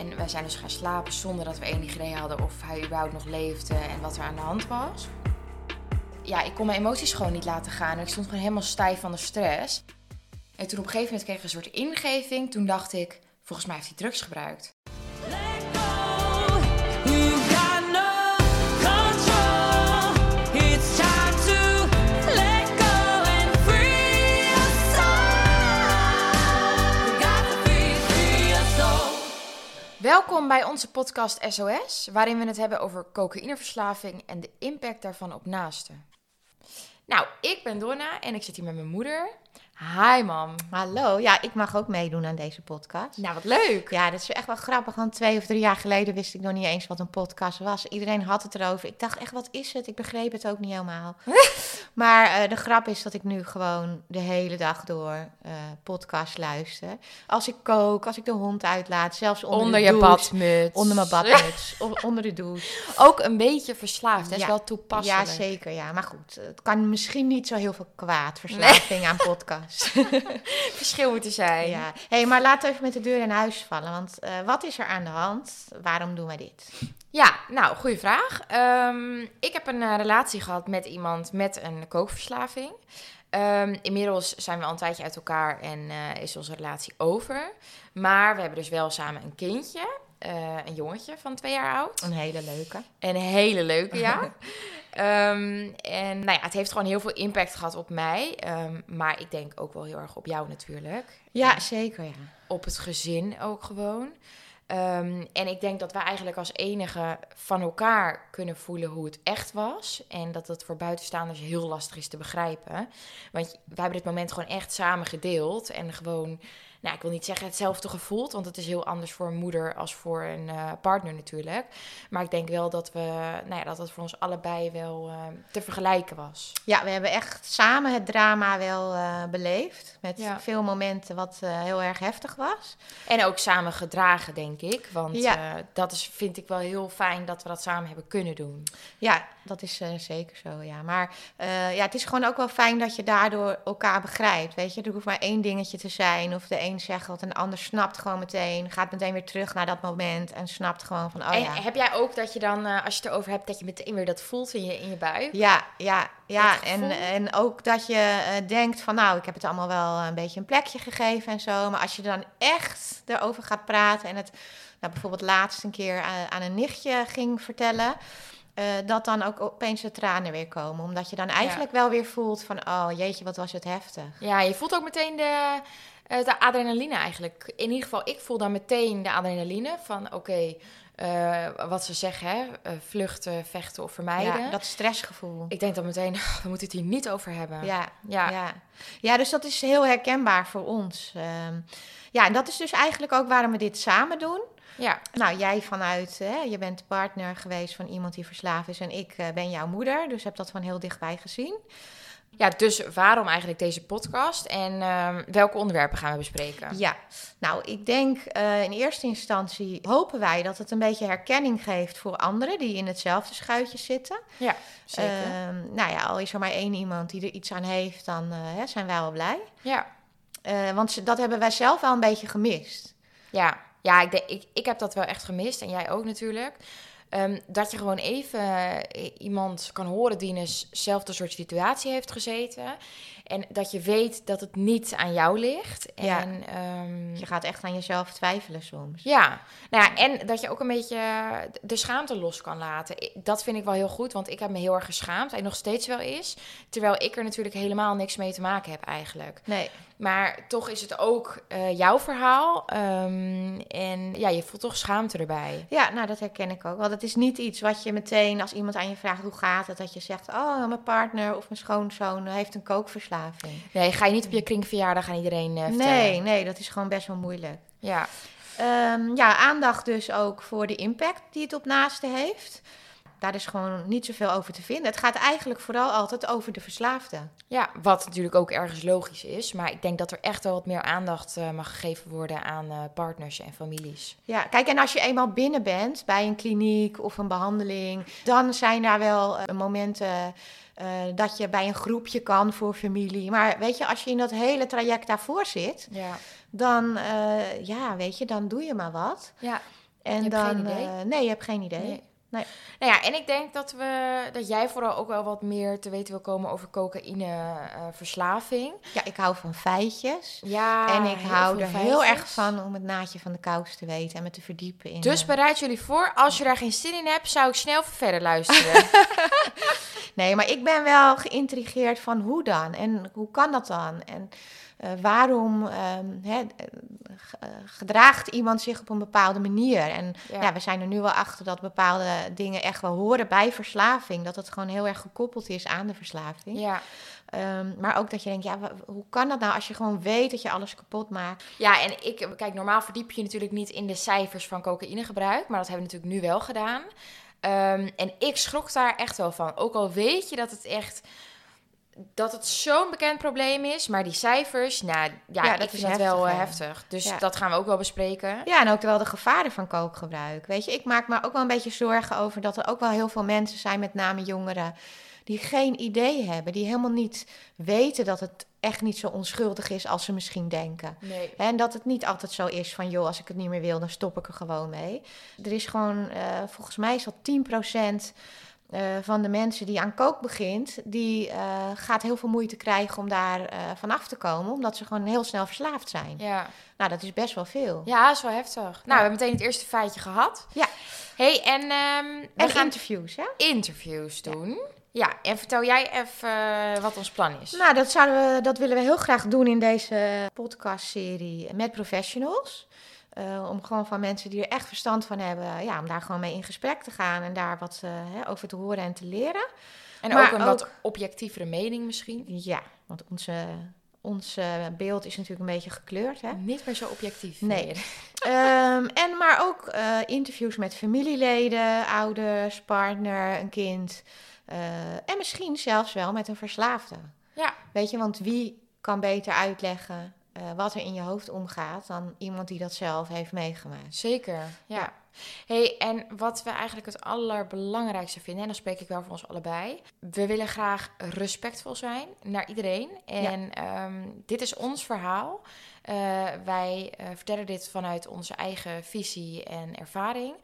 En wij zijn dus gaan slapen zonder dat we enig idee hadden of hij überhaupt nog leefde en wat er aan de hand was. Ja, ik kon mijn emoties gewoon niet laten gaan. Ik stond gewoon helemaal stijf van de stress. En toen op een gegeven moment kreeg ik een soort ingeving. Toen dacht ik, volgens mij heeft hij drugs gebruikt. Welkom bij onze podcast SOS, waarin we het hebben over cocaïneverslaving en de impact daarvan op naasten. Nou, ik ben Donna en ik zit hier met mijn moeder. Hi mam. Hallo, ja, ik mag ook meedoen aan deze podcast. Nou, wat leuk. Ja, dat is echt wel grappig, want twee of drie jaar geleden wist ik nog niet eens wat een podcast was. Iedereen had het erover. Ik dacht echt, wat is het? Ik begreep het ook niet helemaal. maar eh, de grap is dat ik nu gewoon de hele dag door eh podcast luister. Als ik kook, als ik de hond uitlaat, zelfs onder, Onder de je douche. badmuts. Onder mijn badmuts, onder de douche. Ook een beetje verslaafd, hè? is wel toepasselijk. Ja, zeker, ja. Maar goed, het kan misschien niet zo heel veel kwaad, verslaving aan podcast. Verschil moeten zijn. Ja, hey, maar laten we even met de deur in huis vallen. Want eh, wat is er aan de hand? Waarom doen wij dit? Ja, nou, goede vraag. Ehm, ik heb een eh, relatie gehad met iemand met een kookverslaving. Ehm, inmiddels zijn we al een tijdje uit elkaar en eh, is onze relatie over. Maar we hebben dus wel samen een kindje, een jongetje van twee jaar oud. Een hele leuke. Een hele leuke, ja. Ehm, en nou ja, het heeft gewoon heel veel impact gehad op mij. Ehm, maar ik denk ook wel heel erg op jou natuurlijk. Ja, zeker, ja. op het gezin ook gewoon. Ehm, en ik denk dat wij eigenlijk als enige van elkaar kunnen voelen hoe het echt was. En dat het voor buitenstaanders heel lastig is te begrijpen. Want wij hebben dit moment gewoon echt samen gedeeld. En gewoon, nou ik wil niet zeggen hetzelfde gevoeld. Want het is heel anders voor een moeder als voor een eh, partner natuurlijk. Maar ik denk wel dat, we, nou ja, dat het voor ons allebei wel eh, te vergelijken was. Ja, we hebben echt samen het drama wel eh, beleefd. Met Ja. veel momenten wat eh, heel erg heftig was. En ook samen gedragen, denk ik. Want Ja. dat is, vind ik wel heel fijn dat we dat samen hebben kunnen doen. Ja, dat is eh, zeker zo, ja. Maar eh, ja, het is gewoon ook wel fijn dat je daardoor elkaar begrijpt, weet je. Er hoeft maar één dingetje te zijn. Of de een zegt wat en de ander snapt gewoon meteen. Gaat meteen weer terug naar dat moment en snapt gewoon van, oh en ja. heb jij ook dat je dan, eh, als je het erover hebt, dat je meteen weer dat voelt in je, in je buik? Ja, ja, ja. En, en ook dat je denkt van nou, ik heb het allemaal wel een beetje een plekje gegeven en zo. Maar als je dan echt erover gaat praten en het nou, bijvoorbeeld laatst een keer aan, aan een nichtje ging vertellen. Eh, dat dan ook opeens de tranen weer komen. Omdat je dan eigenlijk wel weer voelt van oh jeetje, wat was het heftig. Ja, je voelt ook meteen de, eh, de adrenaline eigenlijk. In ieder geval, ik voel dan meteen de adrenaline van oké, eh, wat ze zeggen, hè? vluchten, vechten of vermijden. Ja, dat stressgevoel. Ik denk dan meteen, we moeten het hier niet over hebben. Ja, Ja. ja. Ja. dus dat is heel herkenbaar voor ons. Ehm, ja, en dat is dus eigenlijk ook waarom we dit samen doen. Ja. Nou, jij vanuit, hè, je bent partner geweest van iemand die verslaafd is en ik eh, ben jouw moeder, dus heb dat van heel dichtbij gezien. Ja, dus waarom eigenlijk deze podcast en ehm, welke onderwerpen gaan we bespreken? Ja, nou, ik denk eh, in eerste instantie hopen wij dat het een beetje herkenning geeft voor anderen die in hetzelfde schuitje zitten. Ja, zeker. Ehm, nou ja, al is er maar één iemand die er iets aan heeft, dan eh, hè, zijn wij wel blij. ja. Want dat hebben wij zelf wel een beetje gemist. Ja, ja ik, denk, ik, ik heb dat wel echt gemist. En jij ook natuurlijk. Ehm, dat je gewoon even eh, iemand kan horen die in eenzelfde soort situatie heeft gezeten. En dat je weet dat het niet aan jou ligt. Ja. En, ehm, Je gaat echt aan jezelf twijfelen soms. ja, nou ja, en dat je ook een beetje de schaamte los kan laten. Dat vind ik wel heel goed, want ik heb me heel erg geschaamd. En nog steeds wel is. Terwijl ik er natuurlijk helemaal niks mee te maken heb eigenlijk. Nee, Maar toch is het ook eh, jouw verhaal. ehm, en ja, je voelt toch schaamte erbij. Ja, nou dat herken ik ook. Want het is niet iets wat je meteen, als iemand aan je vraagt hoe gaat het, dat je zegt, oh, mijn partner of mijn schoonzoon heeft een Nee, ga je niet op je kringverjaardag aan iedereen eh vertellen. Nee, nee, dat is gewoon best wel moeilijk. Ja, Ehm, ja, aandacht dus ook voor de impact die het op naasten heeft. Daar is gewoon niet zoveel over te vinden. Het gaat eigenlijk vooral altijd over de verslaafde. ja, wat natuurlijk ook ergens logisch is. Maar ik denk dat er echt wel wat meer aandacht eh, mag gegeven worden aan eh, partners en families. Ja, kijk, en als je eenmaal binnen bent bij een kliniek of een behandeling, dan zijn daar wel momenten eh, dat je bij een groepje kan voor familie. Maar weet je, als je in dat hele traject daarvoor zit, Ja, dan, eh, ja, weet je, dan doe je maar wat. ja. En Je hebt dan, geen idee? eh, nee, je hebt geen idee. Nee. Nee. Nou ja, en ik denk dat, we, dat jij vooral ook wel wat meer te weten wil komen over cocaïneverslaving. Ja, ik hou van feitjes. ja, en ik hou er heel erg van om het naadje van de kous te weten en me te verdiepen in. Dus eh, bereid jullie voor. Als je daar geen zin in hebt, zou ik snel verder luisteren. Nee, maar ik ben wel geïntrigeerd van hoe dan en hoe kan dat dan? En eh, waarom ehm, eh, eh, gedraagt iemand zich op een bepaalde manier? En Ja. ja. we zijn er nu wel achter dat bepaalde dingen echt wel horen bij verslaving. Dat het gewoon heel erg gekoppeld is aan de verslaving. ja. Ehm, maar ook dat je denkt, ja, hoe kan dat nou als je gewoon weet dat je alles kapot maakt? ja, en ik, kijk, normaal verdiep je je natuurlijk niet in de cijfers van cocaïnegebruik, maar dat hebben we natuurlijk nu wel gedaan. Ehm, en ik schrok daar echt wel van. Ook al weet je dat het echt dat het zo'n bekend probleem is, maar die cijfers, nou ja, dat vind is dat wel eh, heftig. Dus Ja. dat gaan we ook wel bespreken. Ja, en ook wel de gevaren van kookgebruik. Weet je, ik maak me ook wel een beetje zorgen over dat er ook wel heel veel mensen zijn, met name jongeren, die geen idee hebben, die helemaal niet weten dat het echt niet zo onschuldig is als ze misschien denken. Nee. En dat het niet altijd zo is van, joh, als ik het niet meer wil, dan stop ik er gewoon mee. Er is gewoon, eh, volgens mij is dat 10% eh, van de mensen die aan kook begint, die eh, gaat heel veel moeite krijgen om daar eh van af te komen, omdat ze gewoon heel snel verslaafd zijn. Ja. Nou, dat is best wel veel. ja, dat is wel heftig. Nou, we hebben meteen het eerste feitje gehad. Ja. hey, en ehm, we En gaan interviews, hè? interviews doen. Ja. en vertel jij even wat ons plan is. Nou, dat, zouden we, dat willen we heel graag doen in deze podcastserie met professionals. Eh, om gewoon van mensen die er echt verstand van hebben, ja, om daar gewoon mee in gesprek te gaan en daar wat eh, hè, over te horen en te leren. en maar ook een wat objectievere mening misschien. Ja, want onze, ons beeld is natuurlijk een beetje gekleurd. Hè? Niet meer zo objectief. Nee. Ehm, en maar ook eh, interviews met familieleden, ouders, partner, een kind. en misschien zelfs wel met een verslaafde. Ja. Weet je, want wie kan beter uitleggen eh, wat er in je hoofd omgaat dan iemand die dat zelf heeft meegemaakt? Zeker, ja. Ja. Hey, en wat we eigenlijk het allerbelangrijkste vinden, en dan spreek ik wel voor ons allebei. We willen graag respectvol zijn naar iedereen. En ehm, dit is ons verhaal. Eh, wij eh, vertellen dit vanuit onze eigen visie en ervaring.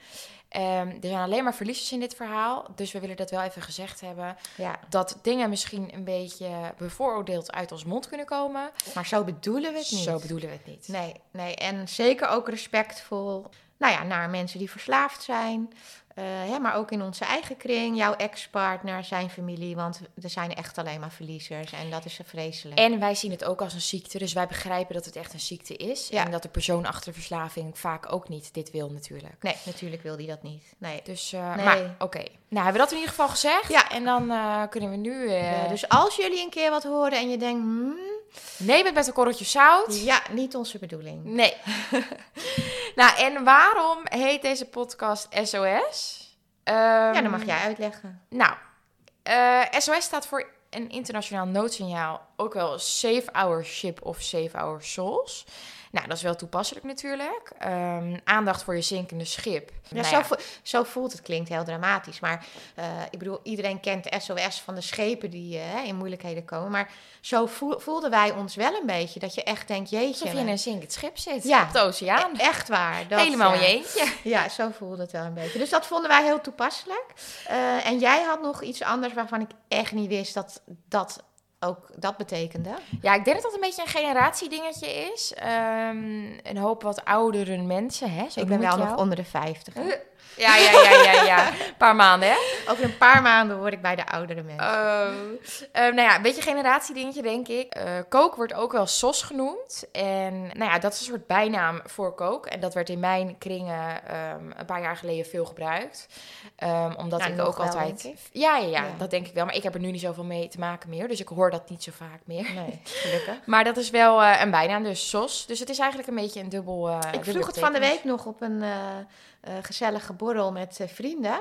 Ehm, er zijn alleen maar verliezers in dit verhaal. Dus we willen dat wel even gezegd hebben. Ja, Dat dingen misschien een beetje bevooroordeeld uit ons mond kunnen komen. maar zo bedoelen we het niet. Zo bedoelen we het niet. Nee, nee, en zeker ook respectvol nou ja, naar mensen die verslaafd zijn. Eh, hè, maar ook in onze eigen kring, jouw ex-partner, zijn familie. Want er zijn echt alleen maar verliezers en dat is vreselijk. En wij zien het ook als een ziekte, dus wij begrijpen dat het echt een ziekte is. Ja. En dat de persoon achter de verslaving vaak ook niet dit wil natuurlijk. Nee, natuurlijk wil die dat niet. Nee. Dus, eh, Nee. maar oké. Nou, hebben we dat in ieder geval gezegd. Ja. En dan eh, kunnen we nu... eh Ja, dus als jullie een keer wat horen en je denkt, hmm, neem het met een korreltje zout. ja, niet onze bedoeling. Nee. nou, en waarom heet deze podcast SOS? ja, Ehm, dan mag jij uitleggen. Nou, eh, SOS staat voor een internationaal noodsignaal. Ook wel Save Our Ship of Save Our Souls. Nou, dat is wel toepasselijk natuurlijk. Ehm, aandacht voor je zinkende schip. Ja, Nou zo, vo- zo voelt het, klinkt heel dramatisch. Maar eh, ik bedoel, iedereen kent de SOS van de schepen die eh, in moeilijkheden komen. Maar zo voel- voelden wij ons wel een beetje. Dat je echt denkt, jeetje. Alsof je in een zinkend schip zit Ja. op de oceaan. e- echt waar. Dat, Helemaal ja. in je eentje. Ja, zo voelde het wel een beetje. Dus dat vonden wij heel toepasselijk. Eh, en jij had nog iets anders waarvan ik echt niet wist dat dat ook dat betekende. Ja, ik denk dat dat een beetje een generatiedingetje is. Ehm, een hoop wat oudere mensen, hè? Zo ik ben wel nog onder de 50. hè. Ja, ja, ja, ja, ja. Een paar maanden, hè? Over een paar maanden hoor ik bij de oudere mensen. Oh. Eh, nou ja, een beetje generatiedingetje, denk ik. Eh kook wordt ook wel sos genoemd. En nou ja, dat is een soort bijnaam voor kook. En dat werd in mijn kringen ehm, een paar jaar geleden veel gebruikt. Ehm, omdat Nou, ik ook wel, altijd... Ja, ja, ja, Ja. dat denk ik wel. Maar ik heb er nu niet zoveel mee te maken meer. Dus ik hoor dat niet zo vaak meer. Nee, gelukkig. Maar dat is wel eh, een bijnaam, dus sos. Dus het is eigenlijk een beetje een dubbel... eh, Ik vroeg het van de week nog op een gezellige borrel met eh, vrienden.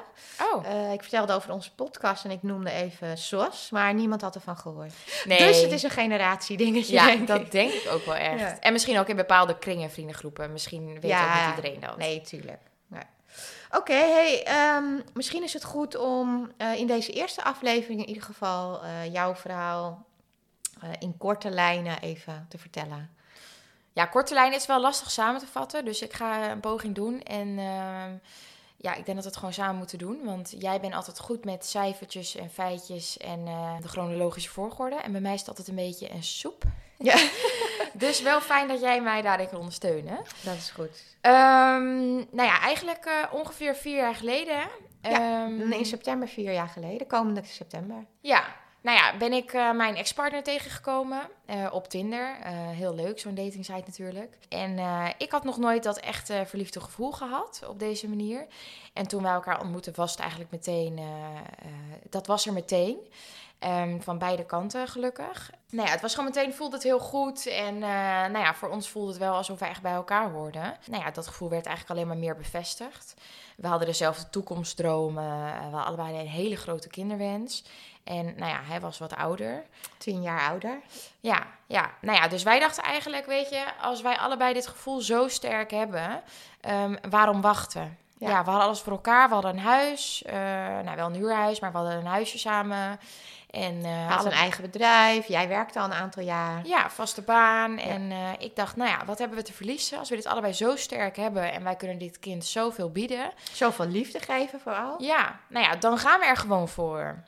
Oh, Eh, ik vertelde over onze podcast en ik noemde even SOS, maar niemand had ervan gehoord. nee. Dus het is een generatiedingetje, Ja, denk dat ik. denk ik ook wel echt. Ja. En misschien ook in bepaalde kringen, vriendengroepen. Misschien weet Ja, ook niet iedereen dat. Nee, tuurlijk. Oké, hey, ehm, misschien is het goed om eh, in deze eerste aflevering in ieder geval eh, jouw verhaal eh, in korte lijnen even te vertellen. Ja, korte lijn is wel lastig samen te vatten. Dus ik ga een poging doen. En ehm, ja, ik denk dat we het gewoon samen moeten doen. Want jij bent altijd goed met cijfertjes en feitjes en eh, de chronologische volgorde. En bij mij is het altijd een beetje een soep. Ja, Dus wel fijn dat jij mij daarin kan ondersteunen. dat is goed. Ehm, nou ja, eigenlijk eh, ongeveer vier jaar geleden. Ja, ehm, In september, vier jaar geleden, komende september. Ja, nou ja, ben ik eh, mijn ex-partner tegengekomen eh, op Tinder. Eh, heel leuk, zo'n dating site natuurlijk. En ik had nog nooit dat echte verliefde gevoel gehad op deze manier. En toen wij elkaar ontmoetten was het eigenlijk meteen, dat was er meteen. Ehm, van beide kanten gelukkig. Nou ja, het was gewoon meteen, voelde het heel goed. En eh, nou ja, voor ons voelde het wel alsof we echt bij elkaar hoorden. Nou ja, dat gevoel werd eigenlijk alleen maar meer bevestigd. We hadden dezelfde toekomstdromen. eh, We hadden allebei een hele grote kinderwens. En nou ja, hij was wat ouder. Tien jaar ouder. Ja, ja, nou ja, dus wij dachten eigenlijk, weet je, als wij allebei dit gevoel zo sterk hebben, ehm, waarom wachten? Ja. Ja. we hadden alles voor elkaar. We hadden een huis, eh, nou wel een huurhuis, maar we hadden een huisje samen. En, Hij had een eigen bedrijf. Jij werkte al een aantal jaar. ja, vaste baan. En eh, ik dacht, nou ja, wat hebben we te verliezen als we dit allebei zo sterk hebben en wij kunnen dit kind zoveel bieden? Zoveel liefde geven vooral. Ja, nou ja, dan gaan we er gewoon voor.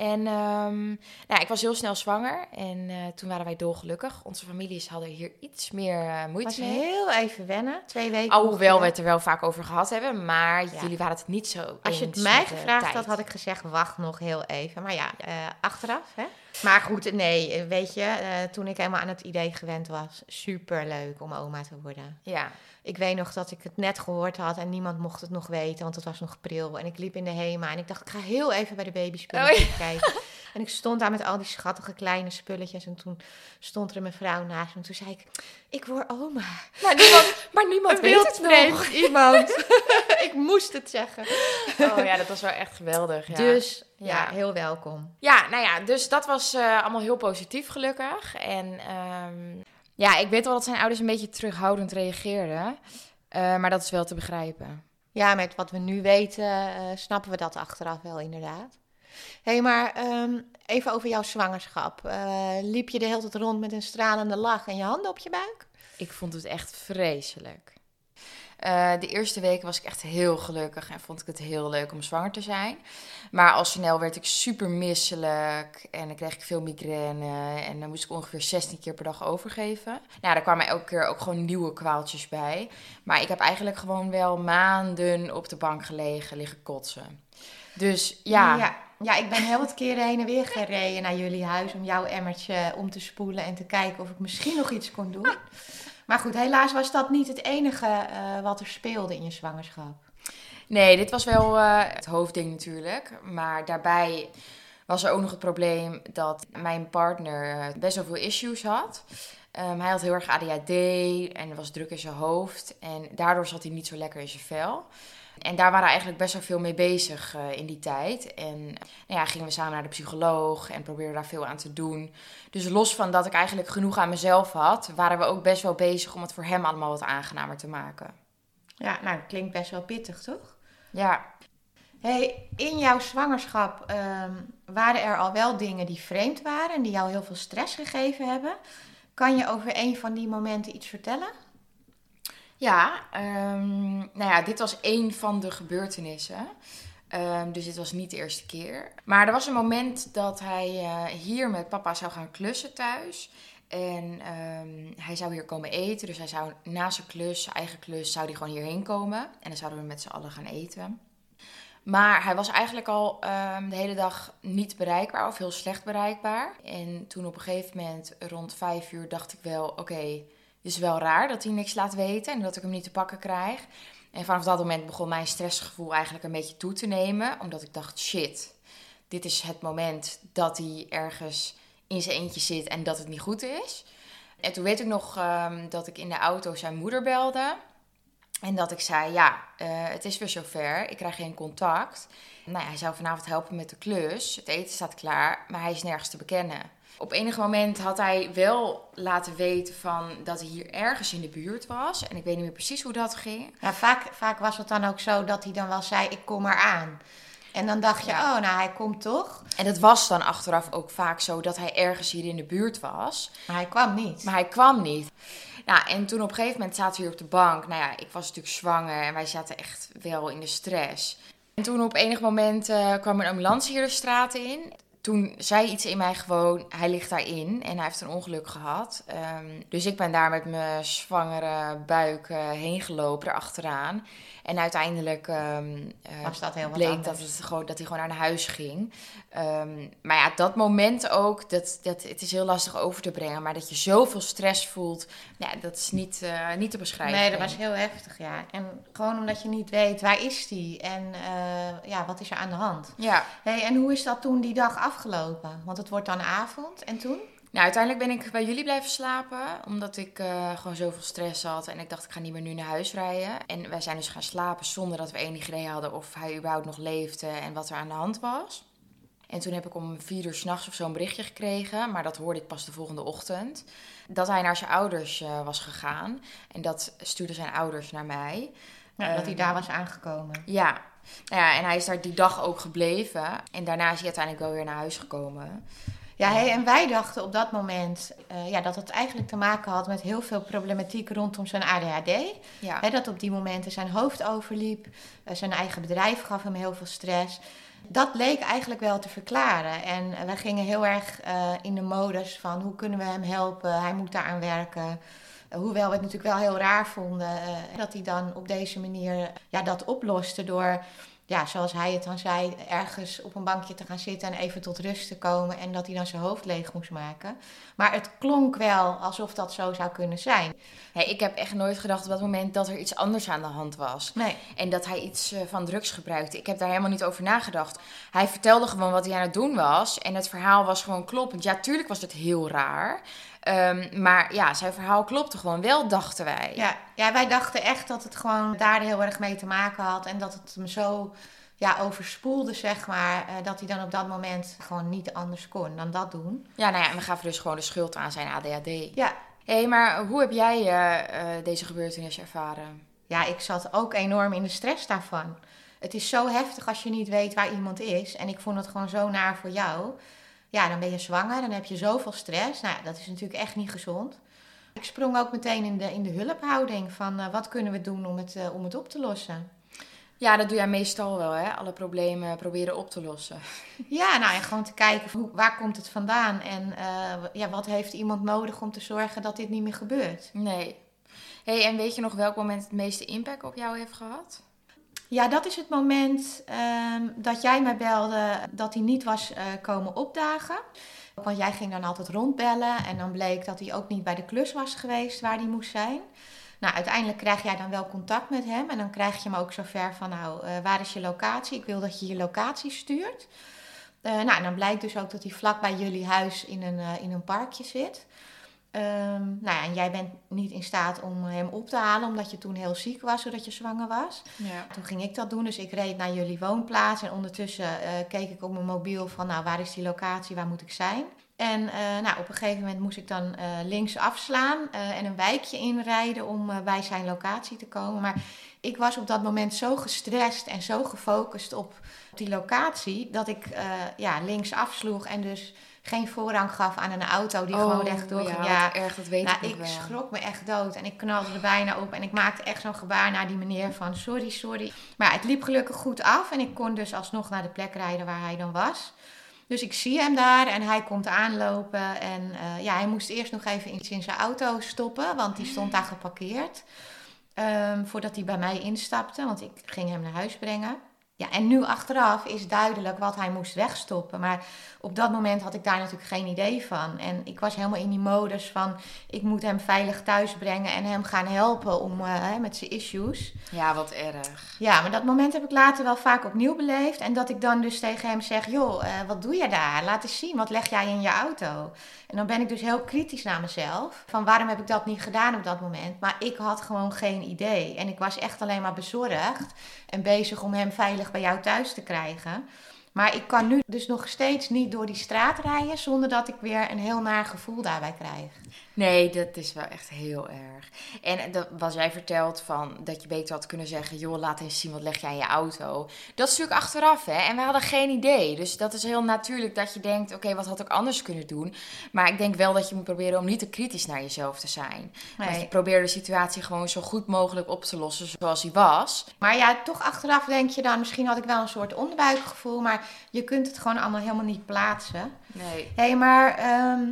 En ehm, nou ja, ik was heel snel zwanger en eh, toen waren wij dolgelukkig. Onze families hadden hier iets meer eh, Het moeite was mee. heel even wennen. Twee weken. Alhoewel we ongeveer. het er wel vaak over gehad hebben, maar Ja. jullie waren het niet zo Als je het mij gevraagd had, had ik gezegd, wacht nog heel even. Maar ja, eh, achteraf, hè. Maar goed, nee, eh, weet je, eh, toen ik helemaal aan het idee gewend was, super leuk om oma te worden. Ja, Ik weet nog dat ik het net gehoord had en niemand mocht het nog weten, want het was nog pril. En ik liep in de HEMA en ik dacht, ik ga heel even bij de babyspulletjes Oh, kijken. En ik stond daar met al die schattige kleine spulletjes en toen stond er een mevrouw naast me en toen zei ik, ik word oma. maar niemand, maar niemand weet het nog. iemand. ik moest het zeggen. Oh ja, dat was wel echt geweldig. Ja. Dus ja, Ja. heel welkom. Ja, nou ja, dus dat was eh, allemaal heel positief gelukkig. En ehm, ja, ik weet wel dat zijn ouders een beetje terughoudend reageerden. Eh, maar dat is wel te begrijpen. Ja, met wat we nu weten, eh, snappen we dat achteraf wel inderdaad. Hé, hey, maar ehm, even over jouw zwangerschap. Eh, liep je de hele tijd rond met een stralende lach en je handen op je buik? Ik vond het echt vreselijk. Eh, de eerste weken was ik echt heel gelukkig en vond ik het heel leuk om zwanger te zijn. Maar al snel werd ik super misselijk en dan kreeg ik veel migraine en dan moest ik ongeveer 16 keer per dag overgeven. Nou, daar kwamen elke keer ook gewoon nieuwe kwaaltjes bij. Maar ik heb eigenlijk gewoon wel maanden op de bank gelegen, liggen kotsen. Dus ja, ja. Ja, ik ben heel wat keren heen en weer gereden naar jullie huis om jouw emmertje om te spoelen en te kijken of ik misschien nog iets kon doen. Maar goed, helaas was dat niet het enige eh, wat er speelde in je zwangerschap. Nee, dit was wel eh, het hoofdding natuurlijk. Maar daarbij was er ook nog het probleem dat mijn partner eh, best wel veel issues had. Ehm, hij had heel erg ADHD en was druk in zijn hoofd. En daardoor zat hij niet zo lekker in zijn vel. En daar waren we eigenlijk best wel veel mee bezig eh, in die tijd. En nou ja, gingen we samen naar de psycholoog en probeerden daar veel aan te doen. Dus los van dat ik eigenlijk genoeg aan mezelf had, waren we ook best wel bezig om het voor hem allemaal wat aangenamer te maken. Ja, nou, dat klinkt best wel pittig, toch? Ja, Hey, in jouw zwangerschap ehm, waren er al wel dingen die vreemd waren en die jou heel veel stress gegeven hebben. Kan je over een van die momenten iets vertellen? Ja, ehm, nou ja, dit was één van de gebeurtenissen. Ehm, dus dit was niet de eerste keer. Maar er was een moment dat hij eh, hier met papa zou gaan klussen thuis. En ehm, hij zou hier komen eten. Dus hij zou na zijn klus, zijn eigen klus, zou hij gewoon hierheen komen. En dan zouden we met z'n allen gaan eten. Maar hij was eigenlijk al de hele dag niet bereikbaar of heel slecht bereikbaar. En toen op een gegeven moment rond vijf uur dacht ik wel, oké, is wel raar dat hij niks laat weten en dat ik hem niet te pakken krijg. En vanaf dat moment begon mijn stressgevoel eigenlijk een beetje toe te nemen. Omdat ik dacht, shit, dit is het moment dat hij ergens in zijn eentje zit en dat het niet goed is. En toen weet ik nog ehm, dat ik in de auto zijn moeder belde. En dat ik zei, ja, eh, het is weer zover. Ik krijg geen contact. Nou ja, hij zou vanavond helpen met de klus. Het eten staat klaar, maar hij is nergens te bekennen. Op enig moment had hij wel laten weten van dat hij hier ergens in de buurt was. En ik weet niet meer precies hoe dat ging. Ja, vaak, vaak was het dan ook zo dat hij dan wel zei, ik kom eraan. En dan dacht je, Ja. oh, nou, hij komt toch. En het was dan achteraf ook vaak zo dat hij ergens hier in de buurt was. Maar hij kwam niet. Maar hij kwam niet. Nou, en toen op een gegeven moment zaten we hier op de bank. Nou ja, ik was natuurlijk zwanger en wij zaten echt wel in de stress. En toen op enig moment eh, kwam een ambulance hier de straat in. Toen zei iets in mij gewoon, hij ligt daarin en hij heeft een ongeluk gehad. Ehm, dus ik ben daar met mijn zwangere buik eh, heen gelopen, erachteraan. En uiteindelijk Was dat bleek anders. dat, het gewoon, dat hij gewoon naar huis ging. Ehm, maar ja, dat moment ook, dat, dat, het is heel lastig over te brengen. Maar dat je zoveel stress voelt, ja, dat is niet, eh, niet te beschrijven. Nee, dat was heel heftig, ja. En gewoon omdat je niet weet, waar is die? En eh, ja, wat is er aan de hand? Ja, Hey, en hoe is dat toen die dag afgelopen? Want het wordt dan avond. En toen? Nou uiteindelijk ben ik bij jullie blijven slapen. Omdat ik eh, gewoon zoveel stress had. En ik dacht, ik ga niet meer nu naar huis rijden. En wij zijn dus gaan slapen zonder dat we enig idee hadden of hij überhaupt nog leefde en wat er aan de hand was. En toen heb ik om vier uur s'nachts of zo een berichtje gekregen. Maar dat hoorde ik pas de volgende ochtend. Dat hij naar zijn ouders eh, was gegaan. En dat stuurde zijn ouders naar mij. Ja, dat hij Ehm, daar was aangekomen. Ja. Nou ja, en hij is daar die dag ook gebleven. En daarna is hij uiteindelijk wel weer naar huis gekomen. Ja, hey, en wij dachten op dat moment eh, ja, dat het eigenlijk te maken had met heel veel problematiek rondom zijn ADHD. Ja. Dat op die momenten zijn hoofd overliep, eh, zijn eigen bedrijf gaf hem heel veel stress. Dat leek eigenlijk wel te verklaren. En wij gingen heel erg eh, in de modus van hoe kunnen we hem helpen, hij moet daaraan werken. Hoewel we het natuurlijk wel heel raar vonden dat hij dan op deze manier ja, dat oploste door, ja, zoals hij het dan zei, ergens op een bankje te gaan zitten en even tot rust te komen en dat hij dan zijn hoofd leeg moest maken. Maar het klonk wel alsof dat zo zou kunnen zijn. Hey, ik heb echt nooit gedacht op dat moment dat er iets anders aan de hand was. Nee. En dat hij iets eh, van drugs gebruikte. Ik heb daar helemaal niet over nagedacht. Hij vertelde gewoon wat hij aan het doen was. En het verhaal was gewoon kloppend. Ja, tuurlijk was het heel raar. Ehm, maar ja, zijn verhaal klopte gewoon wel, dachten wij. Ja, ja, wij dachten echt dat het gewoon daar heel erg mee te maken had. En dat het hem zo ja, overspoelde, zeg maar. eh, dat hij dan op dat moment gewoon niet anders kon dan dat doen. Ja, nou ja, en we gaven dus gewoon de schuld aan zijn ADHD. Ja, Hé, hey, maar hoe heb jij eh, eh, deze gebeurtenis ervaren? ja, ik zat ook enorm in de stress daarvan. Het is zo heftig als je niet weet waar iemand is. En ik vond het gewoon zo naar voor jou. Ja, dan ben je zwanger, dan heb je zoveel stress. Nou, dat is natuurlijk echt niet gezond. Ik sprong ook meteen in de, in de hulphouding van eh, wat kunnen we doen om het, eh, om het op te lossen. Ja, dat doe jij meestal wel, hè? Alle problemen proberen op te lossen. Ja, nou en gewoon te kijken hoe, waar komt het vandaan en eh, ja, wat heeft iemand nodig om te zorgen dat dit niet meer gebeurt. Nee. hey, en weet je nog welk moment het meeste impact op jou heeft gehad? Ja, dat is het moment ehm, dat jij mij belde dat hij niet was eh, komen opdagen. Want jij ging dan altijd rondbellen en dan bleek dat hij ook niet bij de klus was geweest waar hij moest zijn. Nou, uiteindelijk krijg jij dan wel contact met hem en dan krijg je hem ook zover van, nou, eh, waar is je locatie? Ik wil dat je je locatie stuurt. Eh, nou, en dan blijkt dus ook dat hij vlak bij jullie huis in een, in een parkje zit. Ehm, nou ja, en jij bent niet in staat om hem op te halen, omdat je toen heel ziek was, zodat je zwanger was. Ja. Toen ging ik dat doen, dus ik reed naar jullie woonplaats. En ondertussen eh, keek ik op mijn mobiel van, nou, waar is die locatie, waar moet ik zijn? En eh, nou, op een gegeven moment moest ik dan eh, links afslaan en een wijkje inrijden om bij zijn locatie te komen. Maar ik was op dat moment zo gestrest en zo gefocust op die locatie, dat ik ja, links afsloeg en dus geen voorrang gaf aan een auto die gewoon rechtdoor ging. Oh, Ja, erg, dat weet Nou, ik ik schrok me echt dood en ik knalde er bijna op en ik maakte echt zo'n gebaar naar die meneer van sorry, sorry. Maar het liep gelukkig goed af en ik kon dus alsnog naar de plek rijden waar hij dan was. Dus ik zie hem daar en hij komt aanlopen en eh, ja, hij moest eerst nog even iets in zijn auto stoppen, want die stond daar geparkeerd. Ehm, voordat hij bij mij instapte, want ik ging hem naar huis brengen. Ja, en nu achteraf is duidelijk wat hij moest wegstoppen. Maar op dat moment had ik daar natuurlijk geen idee van. En ik was helemaal in die modus van... ik moet hem veilig thuis brengen en hem gaan helpen om, eh, met zijn issues. Ja, wat erg. Ja, maar dat moment heb ik later wel vaak opnieuw beleefd. En dat ik dan dus tegen hem zeg... joh, eh, wat doe je daar? Laat eens zien, wat leg jij in je auto? En dan ben ik dus heel kritisch naar mezelf. Van waarom heb ik dat niet gedaan op dat moment? Maar ik had gewoon geen idee. En ik was echt alleen maar bezorgd... en bezig om hem veilig bij jou thuis te krijgen... Maar ik kan nu dus nog steeds niet door die straat rijden zonder dat ik weer een heel naar gevoel daarbij krijg. Nee, dat is wel echt heel erg. En dat, wat jij vertelt van dat je beter had kunnen zeggen: joh, laat eens zien wat leg jij in je auto. Dat is natuurlijk achteraf, hè? En we hadden geen idee. Dus dat is heel natuurlijk dat je denkt: oké, wat had ik anders kunnen doen? Maar ik denk wel dat je moet proberen om niet te kritisch naar jezelf te zijn. Nee. Dat je probeert de situatie gewoon zo goed mogelijk op te lossen zoals die was. Maar ja, toch achteraf denk je dan, misschien had ik wel een soort onderbuikgevoel, maar je kunt het gewoon allemaal helemaal niet plaatsen. Nee. Hé, hey, maar ehm,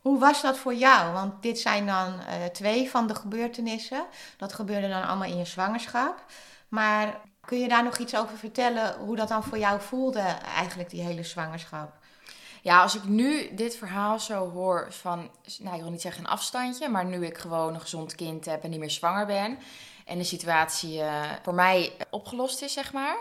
hoe was dat voor jou? Want dit zijn dan eh, twee van de gebeurtenissen. Dat gebeurde dan allemaal in je zwangerschap. Maar kun je daar nog iets over vertellen hoe dat dan voor jou voelde, eigenlijk die hele zwangerschap? Ja, als ik nu dit verhaal zo hoor van, nou ik wil niet zeggen een afstandje, maar nu ik gewoon een gezond kind heb en niet meer zwanger ben en de situatie eh, voor mij opgelost is, zeg maar,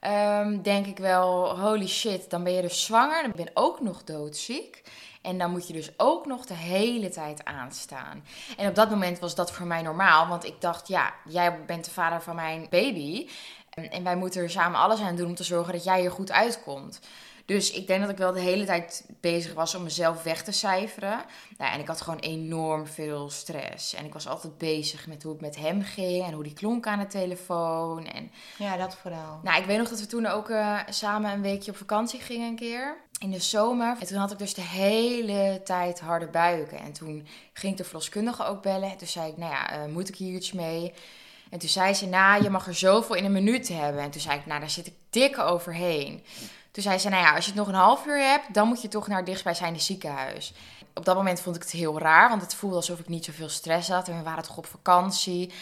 ehm, denk ik wel, holy shit, dan ben je dus zwanger, dan ben je ook nog doodziek. En dan moet je dus ook nog de hele tijd aanstaan. En op dat moment was dat voor mij normaal, want ik dacht, ja, jij bent de vader van mijn baby. En wij moeten er samen alles aan doen om te zorgen dat jij er goed uitkomt. Dus ik denk dat ik wel de hele tijd bezig was om mezelf weg te cijferen. Nou, en ik had gewoon enorm veel stress. En ik was altijd bezig met hoe het met hem ging en hoe die klonk aan de telefoon. En Ja, dat vooral. nou, ik weet nog dat we toen ook eh, samen een weekje op vakantie gingen een keer. In de zomer. En toen had ik dus de hele tijd harde buiken. En toen ging ik de verloskundige ook bellen. En toen zei ik, nou ja, eh, moet ik hier iets mee? En toen zei ze, nou, je mag er zoveel in een minuut hebben. En toen zei ik, nou, daar zit ik dik overheen. Toen zei ze, nou ja, als je het nog een half uur hebt, dan moet je toch naar het dichtstbijzijnde ziekenhuis. Op dat moment vond ik het heel raar, want het voelde alsof ik niet zoveel stress had. En we waren toch op vakantie.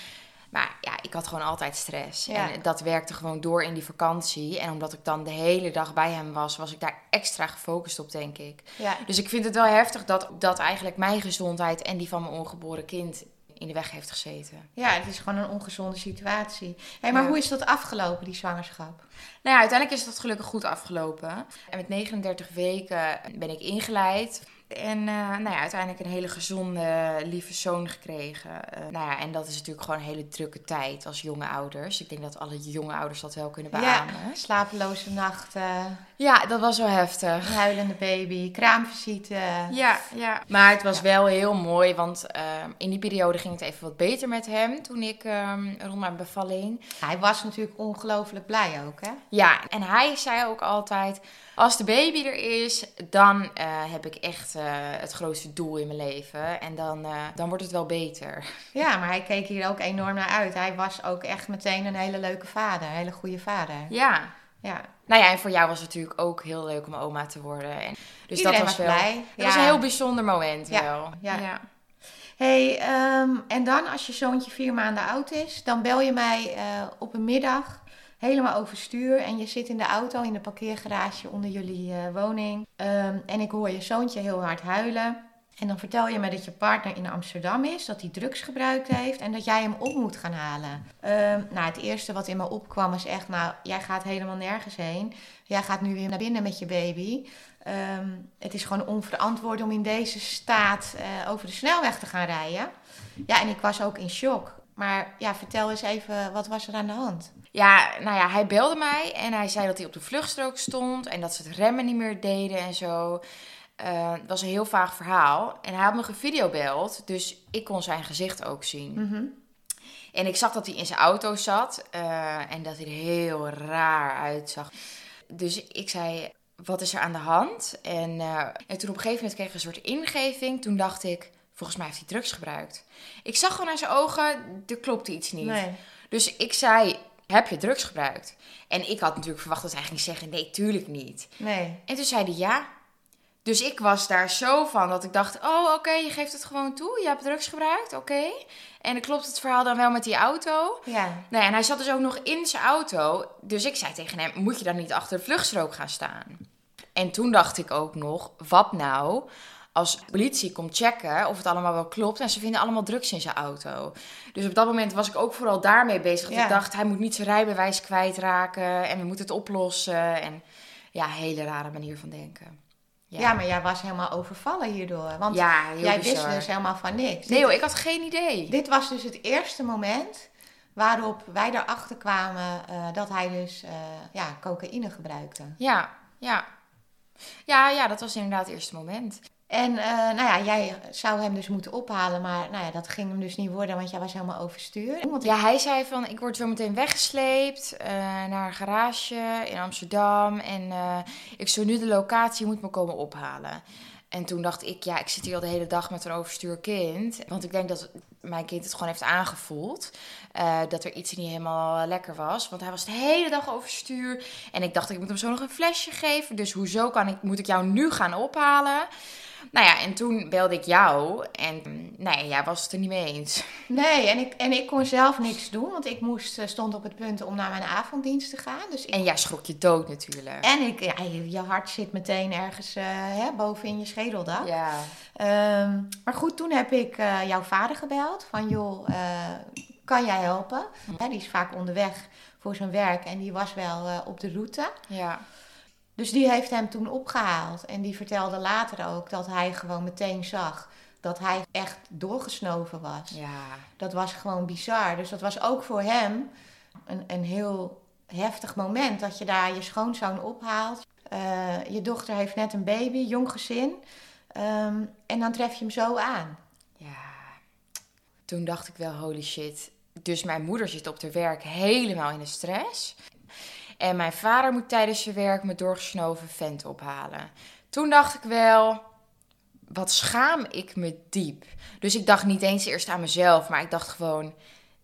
Maar ja, ik had gewoon altijd stress. Ja. En dat werkte gewoon door in die vakantie. En omdat ik dan de hele dag bij hem was, was ik daar extra gefocust op, denk ik. Ja, Dus ik vind het wel heftig dat, dat eigenlijk mijn gezondheid en die van mijn ongeboren kind in de weg heeft gezeten. ja, het is gewoon een ongezonde situatie. Hé, maar Ja. hoe is dat afgelopen, die zwangerschap? Nou ja, uiteindelijk is dat gelukkig goed afgelopen. En met 39 weken ben ik ingeleid. En eh, nou ja, uiteindelijk een hele gezonde, lieve zoon gekregen. Eh, nou ja, en dat is natuurlijk gewoon een hele drukke tijd als jonge ouders. Ik denk dat alle jonge ouders dat wel kunnen Ja, beamen. slapeloze nachten, Ja, dat was wel heftig. huilende baby, kraamvisite. Ja, ja. Maar het was wel heel mooi, want ehm, in die periode ging het even wat beter met hem toen ik ehm, rond mijn bevalling. Hij was natuurlijk ongelooflijk blij ook, hè? Ja, en hij zei ook altijd: als de baby er is, dan eh, heb ik echt eh, het grootste doel in mijn leven. En dan, eh, dan wordt het wel beter. Ja, maar hij keek hier ook enorm naar uit. Hij was ook echt meteen een hele leuke vader, een hele goede vader. Ja. Ja, Nou ja, en voor jou was het natuurlijk ook heel leuk om oma te worden. En, dus Iedereen dat was, was wel. blij. Dat Ja. was een heel bijzonder moment Ja, wel. ja. hey, ehm, en dan als je zoontje vier maanden oud is, dan bel je mij op een middag helemaal overstuur en je zit in de auto in de parkeergarage onder jullie eh, woning. Ehm, en ik hoor je zoontje heel hard huilen. En dan vertel je me dat je partner in Amsterdam is, dat hij drugs gebruikt heeft en dat jij hem op moet gaan halen. Ehm, nou, het eerste wat in me opkwam is echt, nou, jij gaat helemaal nergens heen. Jij gaat nu weer naar binnen met je baby. Ehm, het is gewoon onverantwoord om in deze staat eh, over de snelweg te gaan rijden. Ja, en ik was ook in shock. Maar ja, vertel eens even, wat was er aan de hand? Ja, nou ja, hij belde mij en hij zei dat hij op de vluchtstrook stond en dat ze het remmen niet meer deden en zo. Eh, het was een heel vaag verhaal. En hij had me gevideobeld, dus ik kon zijn gezicht ook zien. Mhm. En ik zag dat hij in zijn auto zat eh, en dat hij er heel raar uitzag. Dus ik zei, wat is er aan de hand? En, eh, en toen op een gegeven moment kreeg ik een soort ingeving. Toen dacht ik, volgens mij heeft hij drugs gebruikt. Ik zag gewoon aan zijn ogen, er klopte iets niet. Nee. Dus ik zei, heb je drugs gebruikt? En ik had natuurlijk verwacht dat hij ging zeggen, nee, tuurlijk niet. Nee. En toen zei hij ja. Dus ik was daar zo van dat ik dacht, oh oké, je geeft het gewoon toe. Je hebt drugs gebruikt, oké. En dan klopt het verhaal dan wel met die auto. Ja. Ja, en hij zat dus ook nog in zijn auto. Dus ik zei tegen hem, moet je dan niet achter de vluchtstrook gaan staan? En toen dacht ik ook nog, wat nou als politie komt checken of het allemaal wel klopt en ze vinden allemaal drugs in zijn auto. Dus op dat moment was ik ook vooral daarmee bezig. Dat Ja. ik dacht, hij moet niet zijn rijbewijs kwijtraken en we moeten het oplossen. En ja, hele rare manier van denken. Ja. maar jij was helemaal overvallen hierdoor. Want ja jij bizar. wist dus helemaal van niks. Nee joh, ik had geen idee. Dit was dus het eerste moment Waarop wij erachter kwamen eh, dat hij dus eh, ja, cocaïne gebruikte. Ja, ja. Ja, ja, dat was inderdaad het eerste moment. En eh, nou ja, jij zou hem dus moeten ophalen, maar nou ja, dat ging hem dus niet worden, want jij was helemaal overstuur. Ja, hij zei van, ik word zo meteen weggesleept eh, naar een garage in Amsterdam. En eh, ik zo nu de locatie, moet me komen ophalen. En toen dacht ik, ja, ik zit hier al de hele dag met een overstuur kind. Want ik denk dat mijn kind het gewoon heeft aangevoeld. dat er iets niet helemaal lekker was. Want hij was de hele dag overstuur. En ik dacht, ik moet hem zo nog een flesje geven. Dus hoezo kan ik, moet ik jou nu gaan ophalen? Nou ja, en toen belde ik jou. En nee, jij was het er niet mee eens. Nee, en ik, en ik kon zelf niks doen, want ik moest, eh, stond op het punt om naar mijn avonddienst te gaan. Dus ik, En jij schrok je dood natuurlijk. en ik, ja, je, hart zit meteen ergens eh, hè, boven in je schedeldak. Ja. Ehm, maar goed, toen heb ik eh, jouw vader gebeld van joh, kan jij helpen? Hè, die is vaak onderweg voor zijn werk en die was wel op de route. Ja. Dus die heeft hem toen opgehaald. En die vertelde later ook dat hij gewoon meteen zag dat hij echt doorgesnoven was. Ja. Dat was gewoon bizar. Dus dat was ook voor hem een, een heel heftig moment. Dat je daar je schoonzoon ophaalt. Eh, je dochter heeft net een baby, jong gezin. Ehm, en dan tref je hem zo aan. Ja. Toen dacht ik wel, holy shit. Dus mijn moeder zit op haar werk helemaal in de stress. En mijn vader moet tijdens zijn werk me doorgesnoven vent ophalen. Toen dacht ik wel, wat schaam ik me diep. Dus ik dacht niet eens eerst aan mezelf, maar ik dacht gewoon...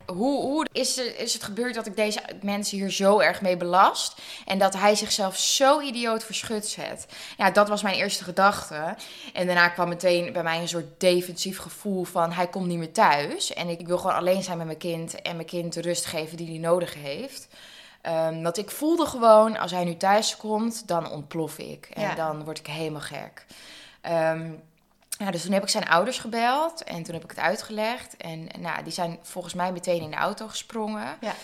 Hoe, hoe is, is het gebeurd dat ik deze mensen hier zo erg mee belast? En dat hij zichzelf zo idioot verschut zet? Ja, dat was mijn eerste gedachte. En daarna kwam meteen bij mij een soort defensief gevoel van... hij komt niet meer thuis. En ik wil gewoon alleen zijn met mijn kind... en mijn kind de rust geven die hij nodig heeft. Ehm, want ik voelde gewoon, als hij nu thuis komt, dan ontplof ik. En Ja. dan word ik helemaal gek. Ehm, ja, dus toen heb ik zijn ouders gebeld en toen heb ik het uitgelegd. En nou, die zijn volgens mij meteen in de auto gesprongen. Ja.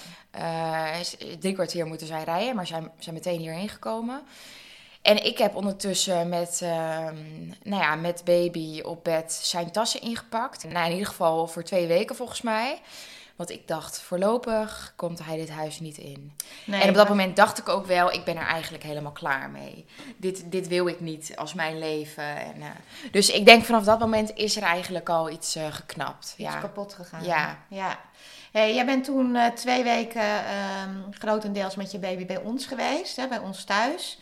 Is- drie kwartier moeten zij rijden, maar zijn, zijn meteen hierheen gekomen. En ik heb ondertussen met, ehm, nou ja, met baby op bed zijn tassen ingepakt. Nou, in ieder geval voor twee weken volgens mij. Want ik dacht, voorlopig komt hij dit huis niet in. Nee, en op dat maar- moment dacht ik ook wel, ik ben er eigenlijk helemaal klaar mee. Dit, dit wil ik niet als mijn leven. En, eh, dus ik denk vanaf dat moment is er eigenlijk al iets eh, geknapt. Iets Ja. kapot gegaan. Ja. ja. Hey, jij bent toen eh, twee weken ehm, grotendeels met je baby bij ons geweest, hè, bij ons thuis.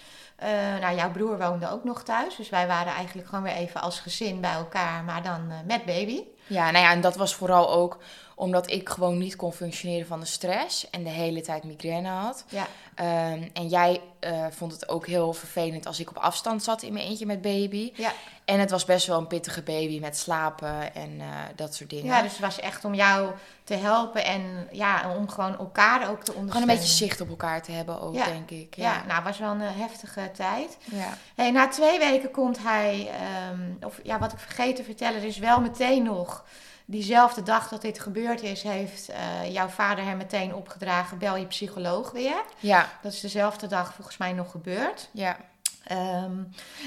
Nou, jouw broer woonde ook nog thuis, dus wij waren eigenlijk gewoon weer even als gezin bij elkaar, maar dan met baby. ja, nou ja, en dat was vooral ook omdat ik gewoon niet kon functioneren van de stress. En de hele tijd migraine had. Ja, Ehm, en jij eh, vond het ook heel vervelend als ik op afstand zat in mijn eentje met baby. ja. En het was best wel een pittige baby met slapen en eh, dat soort dingen. ja, dus het was echt om jou te helpen en ja, om gewoon elkaar ook te ondersteunen. Gewoon een beetje zicht op elkaar te hebben ook, Ja. denk ik. Ja, Ja. nou, het was wel een eh, heftige tijd. ja. Hey, na twee weken komt hij, ehm, of ja, wat ik vergeten te vertellen, dus wel meteen nog, diezelfde dag dat dit gebeurd is, heeft eh, jouw vader hem meteen opgedragen, bel je psycholoog weer. ja. Dat is dezelfde dag volgens mij nog gebeurd. ja. Ehm,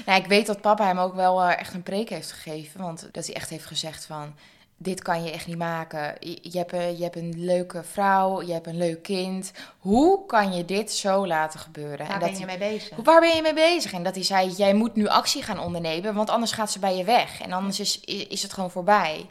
Nou, ik weet dat papa hem ook wel eh, echt een preek heeft gegeven. Want dat hij echt heeft gezegd van... Dit kan je echt niet maken. Je, je hebt, een, je hebt een leuke vrouw, je hebt een leuk kind. Hoe kan je dit zo laten gebeuren? daar En ben dat je hij- mee bezig. Hoe- Waar ben je mee bezig? En dat hij zei, jij moet nu actie gaan ondernemen, want anders gaat ze bij je weg. En anders is, is het gewoon voorbij.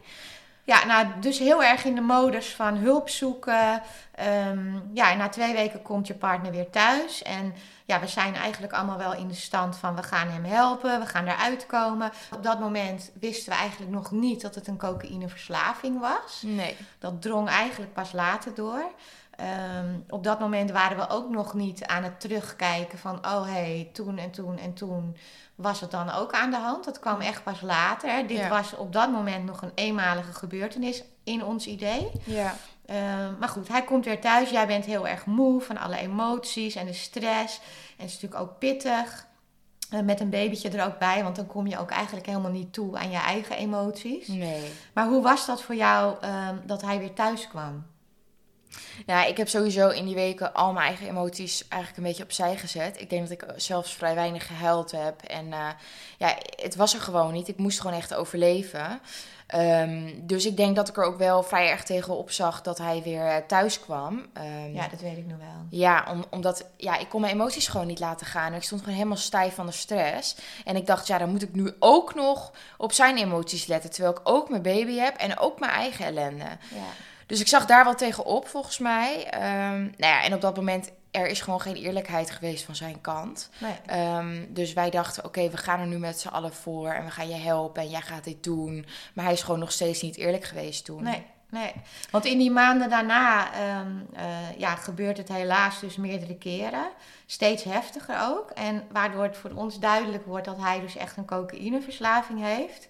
Ja, nou, dus heel erg in de modus van hulp zoeken. Ehm, ja, en na twee weken komt je partner weer thuis. En ja, we zijn eigenlijk allemaal wel in de stand van we gaan hem helpen, we gaan eruit komen. Op dat moment wisten we eigenlijk nog niet dat het een cocaïneverslaving was. Nee. Dat drong eigenlijk pas later door. Ehm, op dat moment waren we ook nog niet aan het terugkijken van, oh hé, hey, toen en toen en toen was het dan ook aan de hand. Dat kwam echt pas later. Dit Ja. was op dat moment nog een eenmalige gebeurtenis in ons idee. Ja. Ehm, maar goed, hij komt weer thuis. Jij bent heel erg moe van alle emoties en de stress. En het is natuurlijk ook pittig. eh, met een babytje er ook bij, want dan kom je ook eigenlijk helemaal niet toe aan je eigen emoties. Nee. Maar hoe was dat voor jou ehm, dat hij weer thuis kwam? Ja, ik heb sowieso in die weken al mijn eigen emoties eigenlijk een beetje opzij gezet. Ik denk dat ik zelfs vrij weinig gehuild heb. En eh, ja, het was er gewoon niet. Ik moest gewoon echt overleven. Ehm, dus ik denk dat ik er ook wel vrij erg tegen opzag dat hij weer eh, thuis kwam. Ehm, Ja, dat weet ik nog wel. Ja, om, omdat ja, ik kon mijn emoties gewoon niet laten gaan. Ik stond gewoon helemaal stijf van de stress. En ik dacht, ja, dan moet ik nu ook nog op zijn emoties letten. Terwijl ik ook mijn baby heb en ook mijn eigen ellende. Ja. Dus ik zag daar wel tegen op, volgens mij. Ehm, nou ja, en op dat moment, er is gewoon geen eerlijkheid geweest van zijn kant. Nee. Ehm, dus wij dachten, oké, we gaan er nu met z'n allen voor. En we gaan je helpen en jij gaat dit doen. Maar hij is gewoon nog steeds niet eerlijk geweest toen. Nee, nee. Want in die maanden daarna ehm, eh, ja, gebeurt het helaas dus meerdere keren. Steeds heftiger ook. En waardoor het voor ons duidelijk wordt dat hij dus echt een cocaïneverslaving heeft.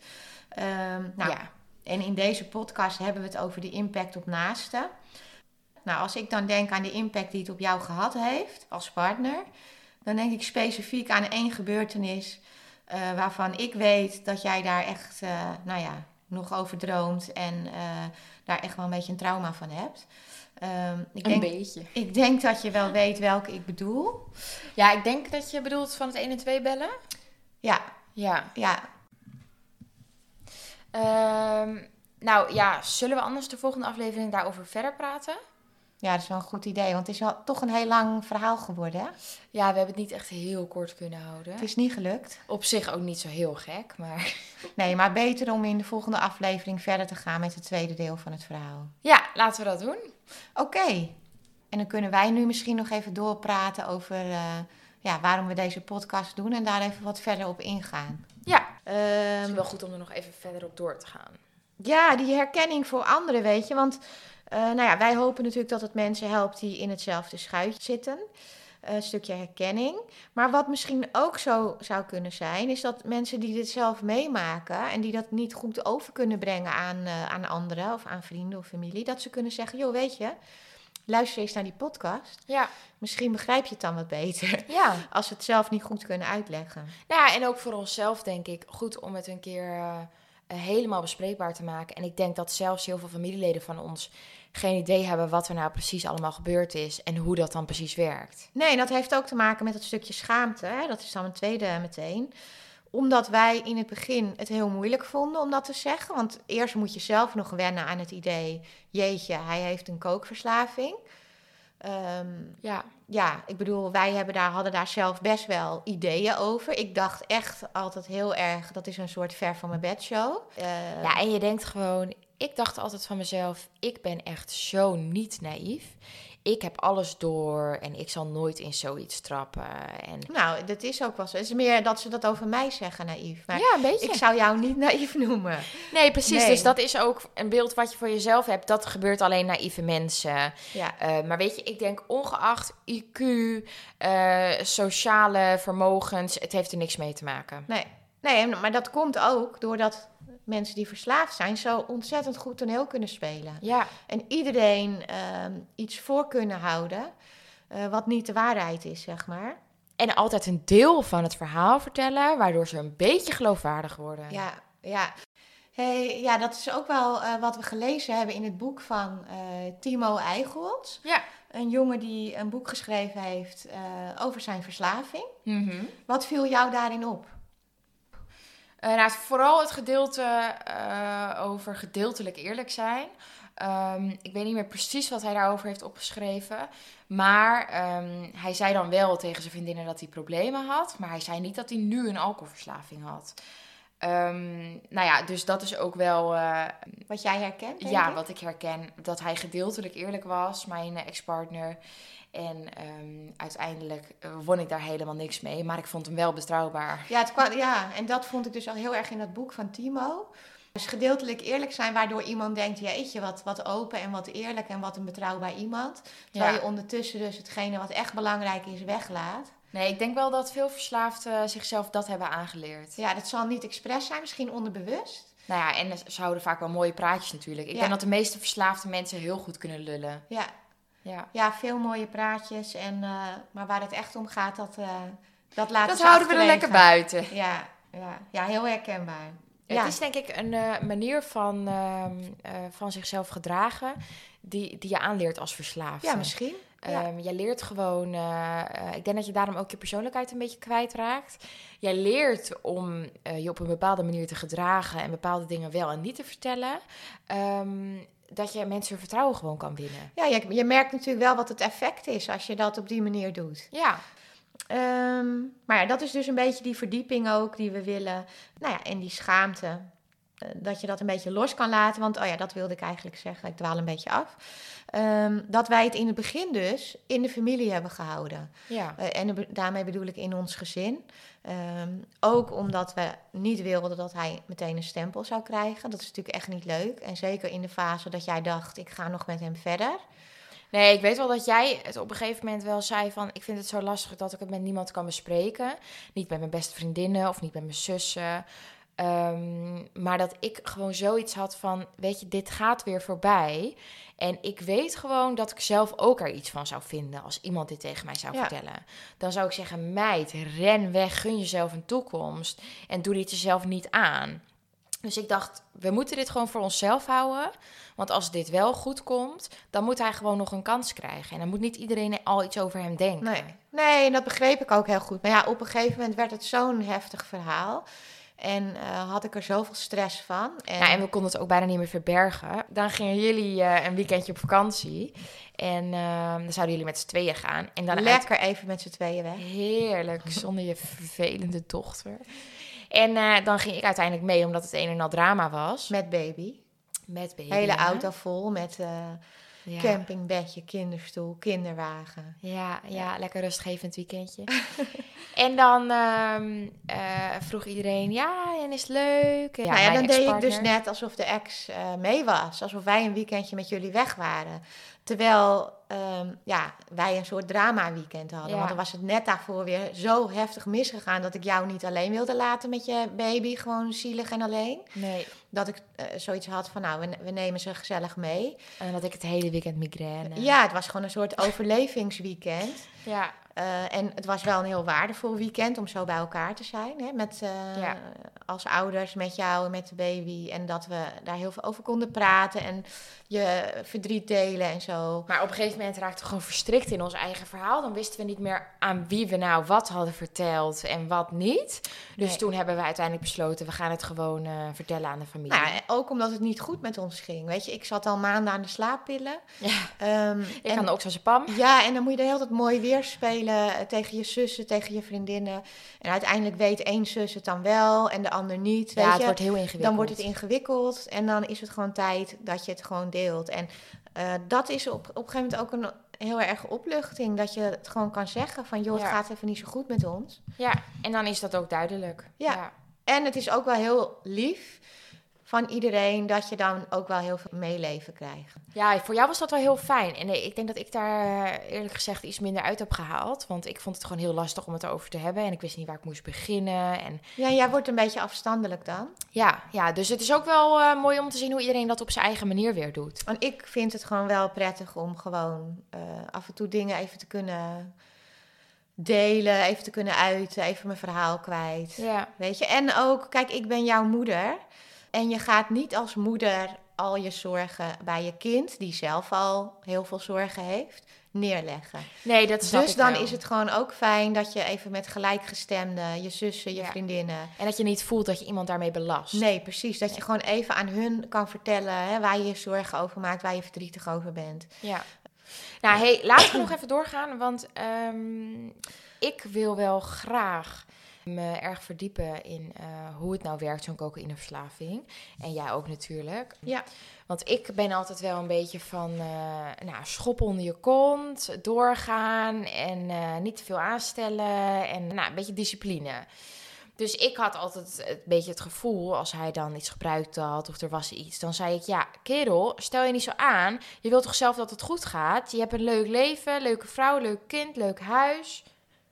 Nou, Ja. En in deze podcast hebben we het over de impact op naasten. Nou, als ik dan denk aan de impact die het op jou gehad heeft als partner, dan denk ik specifiek aan één gebeurtenis eh, waarvan ik weet dat jij daar echt, eh, nou ja, nog over droomt en eh, daar echt wel een beetje een trauma van hebt. Ehm, ik, Een denk, beetje. ik denk dat je wel weet welke ik bedoel. Ja, ik denk dat je bedoelt van het 1 en 2 bellen. Ja, Ja. ja, Ehm, nou ja, zullen we anders de volgende aflevering daarover verder praten? ja, dat is wel een goed idee, want het is wel toch een heel lang verhaal geworden. Hè? Ja, we hebben het niet echt heel kort kunnen houden. Het is niet gelukt. Op zich ook niet zo heel gek, maar... Nee, maar beter om in de volgende aflevering verder te gaan met het tweede deel van het verhaal. Ja, laten we dat doen. Oké. En dan kunnen wij nu misschien nog even doorpraten over eh, ja, waarom we deze podcast doen en daar even wat verder op ingaan. Ja, het Ehm, is wel goed om er nog even verder op door te gaan. ja, die herkenning voor anderen, weet je. Want eh, nou ja, wij hopen natuurlijk dat het mensen helpt die in hetzelfde schuitje zitten. Eh, een stukje herkenning. Maar wat misschien ook zo zou kunnen zijn, is dat mensen die dit zelf meemaken en die dat niet goed over kunnen brengen aan, eh, aan anderen of aan vrienden of familie, dat ze kunnen zeggen: joh, weet je, luister eens naar die podcast. Ja, Misschien begrijp je het dan wat beter. ja. Als we het zelf niet goed kunnen uitleggen. Nou ja, en ook voor onszelf denk ik goed om het een keer eh, eh, helemaal bespreekbaar te maken. En ik denk dat zelfs heel veel familieleden van ons geen idee hebben wat er nou precies allemaal gebeurd is en hoe dat dan precies werkt. Nee, dat heeft ook te maken met dat stukje schaamte. Hè? Dat is dan een tweede meteen. Omdat wij in het begin het heel moeilijk vonden om dat te zeggen. Want eerst moet je zelf nog wennen aan het idee... jeetje, hij heeft een kookverslaving. Ehm, Ja, ja, ik bedoel, wij hebben daar, hadden daar zelf best wel ideeën over. Ik dacht echt altijd heel erg, dat is een soort ver van mijn bed show. Eh, ja en je denkt gewoon, ik dacht altijd van mezelf, ik ben echt zo niet naïef. Ik heb alles door en ik zal nooit in zoiets trappen. En... Nou, dat is ook wel zo. Het is meer dat ze dat over mij zeggen, naïef. Maar Ja, een beetje. ik zou jou niet naïef noemen. Nee, precies. Nee. Dus dat is ook een beeld wat je voor jezelf hebt. Dat gebeurt alleen naïeve mensen. Ja, Eh, maar weet je, ik denk ongeacht IQ, eh, sociale vermogens, het heeft er niks mee te maken. nee. Nee, maar dat komt ook doordat mensen die verslaafd zijn zo ontzettend goed toneel kunnen spelen. Ja, En iedereen ehm, iets voor kunnen houden eh, wat niet de waarheid is, zeg maar. en altijd een deel van het verhaal vertellen, waardoor ze een beetje geloofwaardig worden. Ja, ja. Hey, ja, dat is ook wel eh, wat we gelezen hebben in het boek van eh, Timo Eichholz. Ja. Een jongen die een boek geschreven heeft over zijn verslaving. Mhm. Wat viel jou daarin op? Eh, nou, vooral het gedeelte eh, over gedeeltelijk eerlijk zijn. Ehm, ik weet niet meer precies wat hij daarover heeft opgeschreven. Maar ehm, hij zei dan wel tegen zijn vriendinnen dat hij problemen had. Maar hij zei niet dat hij nu een alcoholverslaving had. Ehm, nou ja, dus dat is ook wel eh, Wat jij herkent? ja, ik? wat ik herken. Dat hij gedeeltelijk eerlijk was, mijn ex-partner. En ehm, uiteindelijk eh, won ik daar helemaal niks mee. Maar ik vond hem wel betrouwbaar. Ja, het kwam, ja, en dat vond ik dus al heel erg in dat boek van Timo. Dus gedeeltelijk eerlijk zijn, waardoor iemand denkt: jeetje, wat, wat open en wat eerlijk en wat een betrouwbaar iemand. Terwijl Ja. je ondertussen dus hetgene wat echt belangrijk is weglaat. Nee, ik denk wel dat veel verslaafden zichzelf dat hebben aangeleerd. Ja, dat zal niet expres zijn, misschien onderbewust. Nou ja, en ze houden vaak wel mooie praatjes natuurlijk. Ik Ja. denk dat de meeste verslaafde mensen heel goed kunnen lullen. Ja, Ja. ja veel mooie praatjes. En, eh, maar waar het echt om gaat, dat, eh, dat laten Dat houden we er lekker buiten. Ja, ja, ja, heel herkenbaar. Ja. Het is denk ik een eh, manier van, ehm, eh, van zichzelf gedragen die, die je aanleert als verslaafde. Ja, misschien. Ja. Ehm, jij leert gewoon, ik denk dat je daarom ook je persoonlijkheid een beetje kwijtraakt. Jij leert om je op een bepaalde manier te gedragen en bepaalde dingen wel en niet te vertellen. Ehm, dat je mensen vertrouwen gewoon kan winnen. Ja, je, je merkt natuurlijk wel wat het effect is als je dat op die manier doet. Ja, Ehm, maar ja, dat is dus een beetje die verdieping ook die we willen. Nou ja, en die schaamte. Eh, dat je dat een beetje los kan laten. Want, oh ja, dat wilde ik eigenlijk zeggen. Ik dwaal een beetje af. Ehm, dat wij het in het begin dus in de familie hebben gehouden. ja. Eh, en daarmee bedoel ik in ons gezin. Ehm, ook omdat we niet wilden dat hij meteen een stempel zou krijgen. Dat is natuurlijk echt niet leuk. En zeker in de fase dat jij dacht, ik ga nog met hem verder. Nee, ik weet wel dat jij het op een gegeven moment wel zei van... ik vind het zo lastig dat ik het met niemand kan bespreken. Niet met mijn beste vriendinnen of niet met mijn zussen. Ehm, maar dat ik gewoon zoiets had van... weet je, dit gaat weer voorbij. En ik weet gewoon dat ik zelf ook er iets van zou vinden... als iemand dit tegen mij zou Ja. vertellen. Dan zou ik zeggen, meid, ren weg, gun jezelf een toekomst... en doe dit jezelf niet aan. Dus ik dacht, we moeten dit gewoon voor onszelf houden. Want als dit wel goed komt, dan moet hij gewoon nog een kans krijgen. En dan moet niet iedereen al iets over hem denken. Nee. nee, en dat begreep ik ook heel goed. Maar ja, op een gegeven moment werd het zo'n heftig verhaal. En eh, had ik er zoveel stress van. En, Ja, en we konden het ook bijna niet meer verbergen. Dan gingen jullie eh, een weekendje op vakantie. En eh, dan zouden jullie met z'n tweeën gaan. En dan uit- lekker even met z'n tweeën weg. Heerlijk, zonder je vervelende dochter. En eh, dan ging ik uiteindelijk mee, omdat het een en al drama was. Met baby. Met baby. Hele auto vol met Ja. campingbedje, kinderstoel, kinderwagen. Ja, ja, lekker rustgevend weekendje. en dan ehm, eh, vroeg iedereen, ja, en is het leuk? Ja, nou ja, dan deed ik dus net alsof de ex eh, mee was. Alsof wij een weekendje met jullie weg waren. Terwijl ehm, ja, wij een soort drama-weekend hadden. Ja. Want dan was het net daarvoor weer zo heftig misgegaan... dat ik jou niet alleen wilde laten met je baby. Gewoon zielig en alleen. Nee, Dat ik eh, zoiets had van, nou, we, we nemen ze gezellig mee. en had ik het hele weekend migraine. Ja, het was gewoon een soort overlevingsweekend. ja. Eh, en het was wel een heel waardevol weekend om zo bij elkaar te zijn. Hè? Met, eh, Ja. Als ouders, met jou en met de baby. En dat we daar heel veel over konden praten. En je verdriet delen en zo. Maar op een gegeven moment raakten we gewoon verstrikt in ons eigen verhaal. Dan wisten we niet meer aan wie we nou wat hadden verteld en wat niet. Dus Nee. toen hebben we uiteindelijk besloten, we gaan het gewoon eh, vertellen aan de familie. Nou, ook omdat het niet goed met ons ging. Weet je, ik zat al maanden aan de slaappillen. ja, Ehm, ik en- kan ook zo'n pam. Ja, en dan moet je de hele tijd mooi weer spelen eh, tegen je zussen, tegen je vriendinnen. En uiteindelijk weet één zus het dan wel en de ander niet. Weet Ja, het je? wordt heel ingewikkeld. Dan wordt het ingewikkeld en dan is het gewoon tijd dat je het gewoon deelt. En eh, dat is op, op een gegeven moment ook een heel erg opluchting. Dat je het gewoon kan zeggen van, joh, het Ja. gaat even niet zo goed met ons. Ja, en dan is dat ook duidelijk. Ja. En het is ook wel heel lief van iedereen dat je dan ook wel heel veel meeleven krijgt. Ja, voor jou was dat wel heel fijn. En nee, ik denk dat ik daar eh, eerlijk gezegd iets minder uit heb gehaald. Want ik vond het gewoon heel lastig om het erover te hebben. En ik wist niet waar ik moest beginnen. En Ja, jij wordt een beetje afstandelijk dan. ja, ja dus het is ook wel eh, mooi om te zien hoe iedereen dat op zijn eigen manier weer doet. Want ik vind het gewoon wel prettig om gewoon eh, af en toe dingen even te kunnen delen, even te kunnen uiten, even mijn verhaal kwijt. Ja, Weet je, en ook, kijk, ik ben jouw moeder. En je gaat niet als moeder al je zorgen bij je kind, die zelf al heel veel zorgen heeft, neerleggen. nee, dat snap Dus dan wel. is het gewoon ook fijn dat je even met gelijkgestemden, je zussen, je Ja. vriendinnen. En dat je niet voelt dat je iemand daarmee belast. Nee, precies. Dat je gewoon even aan hun kan vertellen hè, waar je je zorgen over maakt, waar je verdrietig over bent. Ja. Nou, hey, laten we nog even doorgaan, want ehm, ik wil wel graag me erg verdiepen in eh, hoe het nou werkt, zo'n cocaïneverslaving. En jij ook natuurlijk. Ja. Want ik ben altijd wel een beetje van, eh nou, schop onder je kont, doorgaan en eh, niet te veel aanstellen en nou, een beetje discipline. Dus ik had altijd een beetje het gevoel, als hij dan iets gebruikt had of er was iets, dan zei ik, ja, kerel, stel je niet zo aan. Je wilt toch zelf dat het goed gaat? Je hebt een leuk leven, leuke vrouw, leuk kind, leuk huis.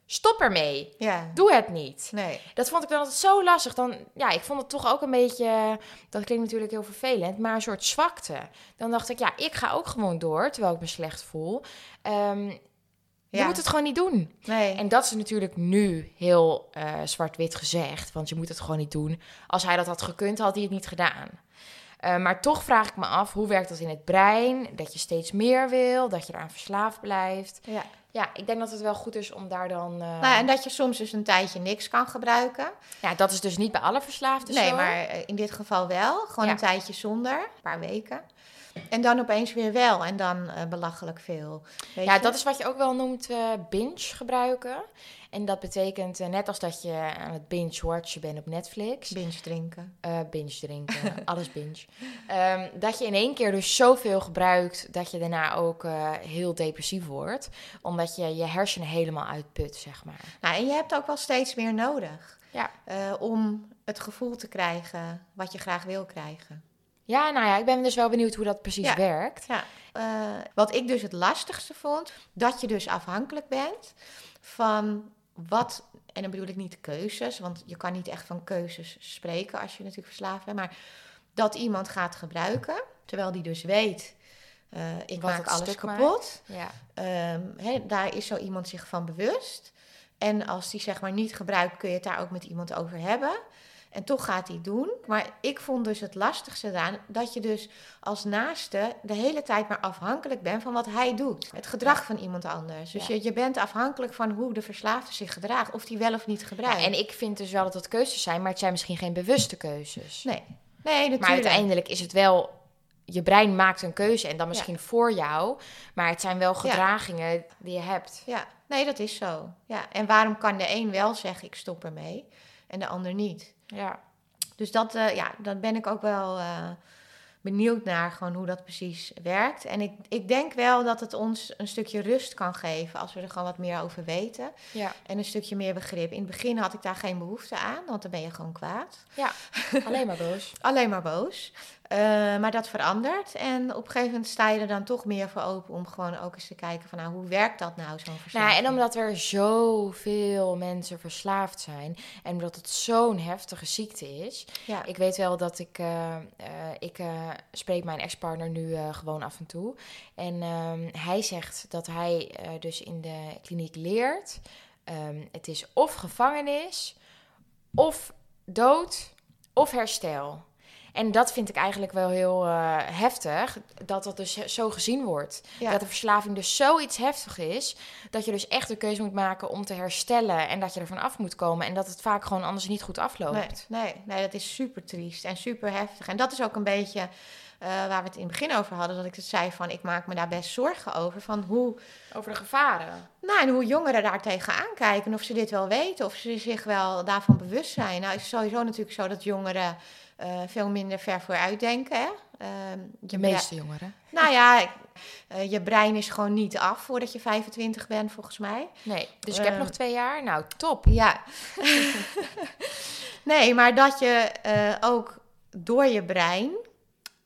Stop ermee. Ja. Doe het niet. Nee. Dat vond ik dan altijd zo lastig. Dan, ja, ik vond het toch ook een beetje, dat klinkt natuurlijk heel vervelend, maar een soort zwakte. Dan dacht ik, ja, ik ga ook gewoon door, terwijl ik me slecht voel. Ehm, Je Ja. moet het gewoon niet doen. Nee. En dat is natuurlijk nu heel eh, zwart-wit gezegd, want je moet het gewoon niet doen. Als hij dat had gekund, had hij het niet gedaan. Eh, maar toch vraag ik me af, hoe werkt dat in het brein? Dat je steeds meer wil, dat je eraan verslaafd blijft. Ja. Ja, ik denk dat het wel goed is om daar dan... eh, Nou, en dat je soms dus een tijdje niks kan gebruiken. Ja, dat is dus niet bij alle verslaafden nee, zo. maar eh, in dit geval wel. Gewoon Ja. een tijdje zonder, een paar weken. En dan opeens weer wel. En dan eh, belachelijk veel. Weet Ja, je? dat is wat je ook wel noemt eh, binge gebruiken. En dat betekent, eh, net als dat je aan het binge-watchen bent op Netflix... binge drinken. binge drinken, alles binge. Ehm, dat je in één keer dus zoveel gebruikt dat je daarna ook heel depressief wordt. Omdat je je hersenen helemaal uitput, zeg maar. Nou, en je hebt ook wel steeds meer nodig. Ja. om het gevoel te krijgen wat je graag wil krijgen. Ja, nou ja, ik ben dus wel benieuwd hoe dat precies Ja. werkt. Ja. Eh, wat ik dus het lastigste vond, dat je dus afhankelijk bent van wat, en dan bedoel ik niet keuzes, want je kan niet echt van keuzes spreken als je natuurlijk verslaafd bent, maar dat iemand gaat gebruiken, terwijl die dus weet, eh, ik Wat maak alles kapot. Ja. Ehm, daar is zo iemand zich van bewust. En als die zeg maar niet gebruikt, kun je het daar ook met iemand over hebben. En toch gaat hij doen. Maar ik vond dus het lastigste eraan dat je dus als naaste de hele tijd maar afhankelijk bent van wat hij doet. Het gedrag van iemand anders. Dus Ja. je, je bent afhankelijk van hoe de verslaafde zich gedraagt. Of die wel of niet gebruikt. Ja, en ik vind dus wel dat het keuzes zijn, maar het zijn misschien geen bewuste keuzes. Nee, nee natuurlijk. Maar uiteindelijk is het wel, je brein maakt een keuze en dan misschien voor jou, maar het zijn wel gedragingen die je hebt. Ja, nee, dat is zo. Ja. En waarom kan de een wel zeggen ik stop ermee en de ander niet? Ja. Dus dat, eh, ja, dan ben ik ook wel eh, benieuwd naar gewoon hoe dat precies werkt. En ik, ik denk wel dat het ons een stukje rust kan geven als we er gewoon wat meer over weten. Ja. En een stukje meer begrip. In het begin had ik daar geen behoefte aan, want dan ben je gewoon kwaad. ja, alleen maar boos. Alleen maar boos. Eh, maar dat verandert. En op een gegeven moment sta je er dan toch meer voor open om gewoon ook eens te kijken van nou, hoe werkt dat nou, zo'n verslaving? Nou, en omdat er zoveel mensen verslaafd zijn en omdat het zo'n heftige ziekte is. ja. Ik weet wel dat ik, eh, eh, ik spreek mijn ex-partner nu gewoon af en toe. En ehm, hij zegt dat hij dus in de kliniek leert. ehm, het is of gevangenis, of dood, of herstel. En dat vind ik eigenlijk wel heel eh, heftig, dat dat dus zo gezien wordt. Ja. Dat de verslaving dus zoiets heftig is, dat je dus echt de keuze moet maken om te herstellen en dat je ervan af moet komen. En dat het vaak gewoon anders niet goed afloopt. Nee, nee, nee, dat is super triest en super heftig. En dat is ook een beetje eh, waar we het in het begin over hadden. Dat ik het zei van, ik maak me daar best zorgen over. Van hoe, Over de gevaren. nou, en hoe jongeren daar tegenaan kijken. En of ze dit wel weten, of ze zich wel daarvan bewust zijn. Nou is het sowieso natuurlijk zo dat jongeren eh, veel minder ver vooruit denken. Hè? Ehm, De meeste jongeren. Nou ja, ik- eh, je brein is gewoon niet af voordat je 25 bent, volgens mij. Nee, dus ik heb Eh, nog twee jaar. Nou, top. Ja. nee, maar dat je eh, ook door je brein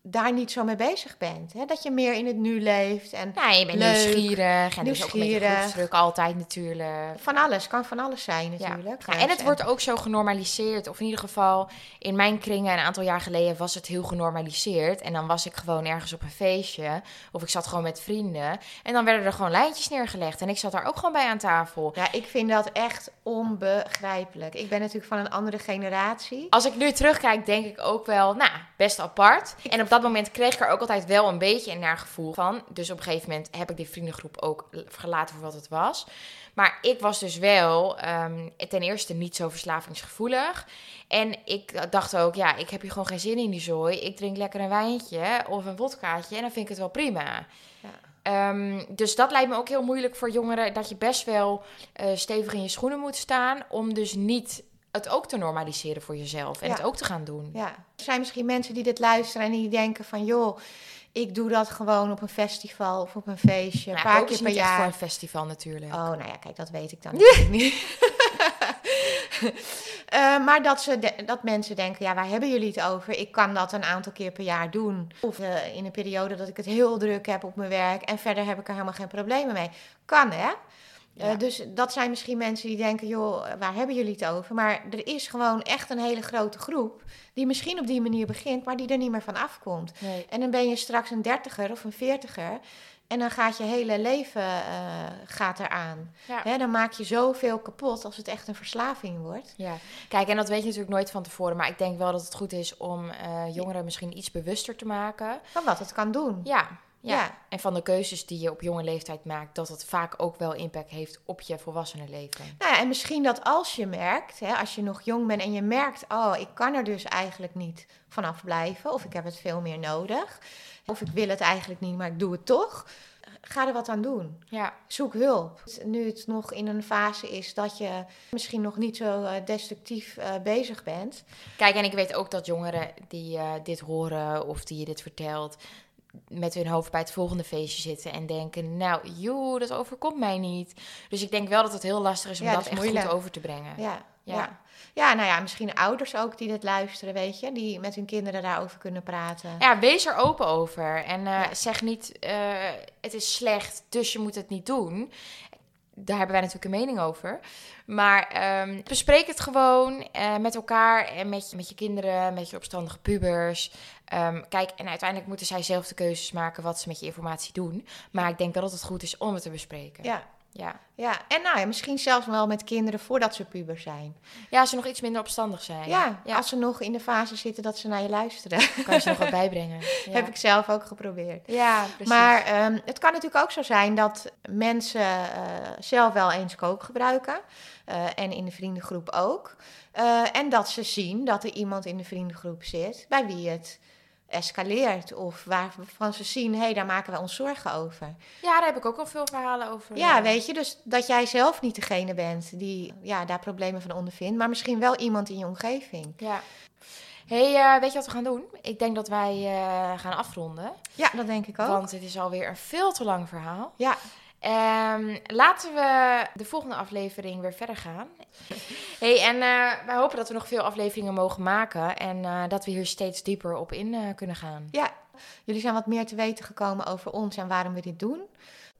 daar niet zo mee bezig bent. Hè? Dat je meer in het nu leeft en Nou, je bent Leuk. nieuwsgierig. En dus ook een beetje Nieuwsgierig. groepsdruk altijd natuurlijk. van alles. Kan van alles zijn natuurlijk. Ja, en het wordt ook zo genormaliseerd. Of in ieder geval, in mijn kringen een aantal jaar geleden was het heel genormaliseerd. En dan was ik gewoon ergens op een feestje. Of ik zat gewoon met vrienden. En dan werden er gewoon lijntjes neergelegd. En ik zat daar ook gewoon bij aan tafel. Ja, ik vind dat echt onbegrijpelijk. Ik ben natuurlijk van een andere generatie. Als ik nu terugkijk, denk ik ook wel, nou, best apart. En op dat moment kreeg ik er ook altijd wel een beetje een naar gevoel van. Dus op een gegeven moment heb ik die vriendengroep ook verlaten voor wat het was. Maar ik was dus wel ehm, ten eerste niet zo verslavingsgevoelig. En ik dacht ook, ja, ik heb hier gewoon geen zin in die zooi. Ik drink lekker een wijntje of een wodkaatje en dan vind ik het wel prima. Ja. Ehm, dus dat lijkt me ook heel moeilijk voor jongeren. Dat je best wel eh, stevig in je schoenen moet staan. Om dus niet het ook te normaliseren voor jezelf. En Ja. het ook te gaan doen. Ja. Er zijn misschien mensen die dit luisteren en die denken van... joh, ik doe dat gewoon op een festival of op een feestje. Een Nou, paar ook keer per jaar. voor een festival natuurlijk. Oh, nou ja, kijk, dat weet ik dan niet. Eh, maar dat, ze de- dat mensen denken, ja, waar hebben jullie het over? Ik kan dat een aantal keer per jaar doen. Of eh, in een periode dat ik het heel druk heb op mijn werk en verder heb ik er helemaal geen problemen mee. Kan, hè? Eh, dus dat zijn misschien mensen die denken, joh, waar hebben jullie het over? Maar er is gewoon echt een hele grote groep die misschien op die manier begint, maar die er niet meer van afkomt. Nee. En dan ben je straks een dertiger of een veertiger. En dan gaat je hele leven eh, gaat eraan. Ja. Hè, dan maak je zoveel kapot als het echt een verslaving wordt. Ja, kijk, en dat weet je natuurlijk nooit van tevoren. Maar ik denk wel dat het goed is om eh, jongeren misschien iets bewuster te maken. Van wat het kan doen. Ja, ja. Ja. En van de keuzes die je op jonge leeftijd maakt, dat het vaak ook wel impact heeft op je volwassenenleven. Nou ja, en misschien dat als je merkt, hè, als je nog jong bent en je merkt, oh, ik kan er dus eigenlijk niet vanaf blijven, of ik heb het veel meer nodig, of ik wil het eigenlijk niet, maar ik doe het toch, ga er wat aan doen. Ja, Zoek hulp. Nu het nog in een fase is dat je misschien nog niet zo eh, destructief eh, bezig bent. kijk, en ik weet ook dat jongeren die eh, dit horen of die je dit vertelt, met hun hoofd bij het volgende feestje zitten en denken, nou, joe, dat overkomt mij niet. Dus ik denk wel dat het heel lastig is om Ja, dat dat is echt moeilijk. goed over te brengen. Ja, Ja. ja. ja. nou ja, misschien ouders ook die dit luisteren, weet je, die met hun kinderen daarover kunnen praten. Ja, wees er open over. En eh, Ja. zeg niet, eh, het is slecht, dus je moet het niet doen. Daar hebben wij natuurlijk een mening over. Maar ehm, bespreek het gewoon eh, met elkaar en met, je- met je kinderen, met je opstandige pubers. Ehm, kijk, en uiteindelijk moeten zij zelf de keuzes maken wat ze met je informatie doen. Maar ik denk wel dat het goed is om het te bespreken. Ja, Ja. ja. en nou ja, misschien zelfs wel met kinderen voordat ze puber zijn. ja, als ze nog iets minder opstandig zijn. Ja, ja. als ze nog in de fase zitten dat ze naar je luisteren. kan je ze nog wat bijbrengen. Ja. Heb ik zelf ook geprobeerd. Ja, precies. Maar ehm, het kan natuurlijk ook zo zijn dat mensen eh, zelf wel eens kook gebruiken. eh, en in de vriendengroep ook. Eh, en dat ze zien dat er iemand in de vriendengroep zit bij wie het escaleert. Of waarvan ze zien, hé, hey, daar maken we ons zorgen over. Ja, daar heb ik ook al veel verhalen over. Ja, weet je, dus dat jij zelf niet degene bent die ja, daar problemen van ondervindt. Maar misschien wel iemand in je omgeving. Ja. hey, eh, weet je wat we gaan doen? Ik denk dat wij eh, gaan afronden. Ja, dat denk ik ook. Want het is alweer een veel te lang verhaal. Ja, Ehm, laten we de volgende aflevering weer verder gaan. hey, en eh, wij hopen dat we nog veel afleveringen mogen maken. En eh, dat we hier steeds dieper op in eh, kunnen gaan. Ja, jullie zijn wat meer te weten gekomen over ons en waarom we dit doen.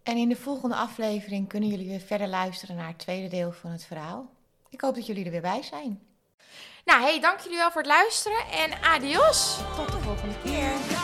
En in de volgende aflevering kunnen jullie weer verder luisteren naar het tweede deel van het verhaal. Ik hoop dat jullie er weer bij zijn. Nou, hey, dank jullie wel voor het luisteren. En adios! Tot de volgende keer.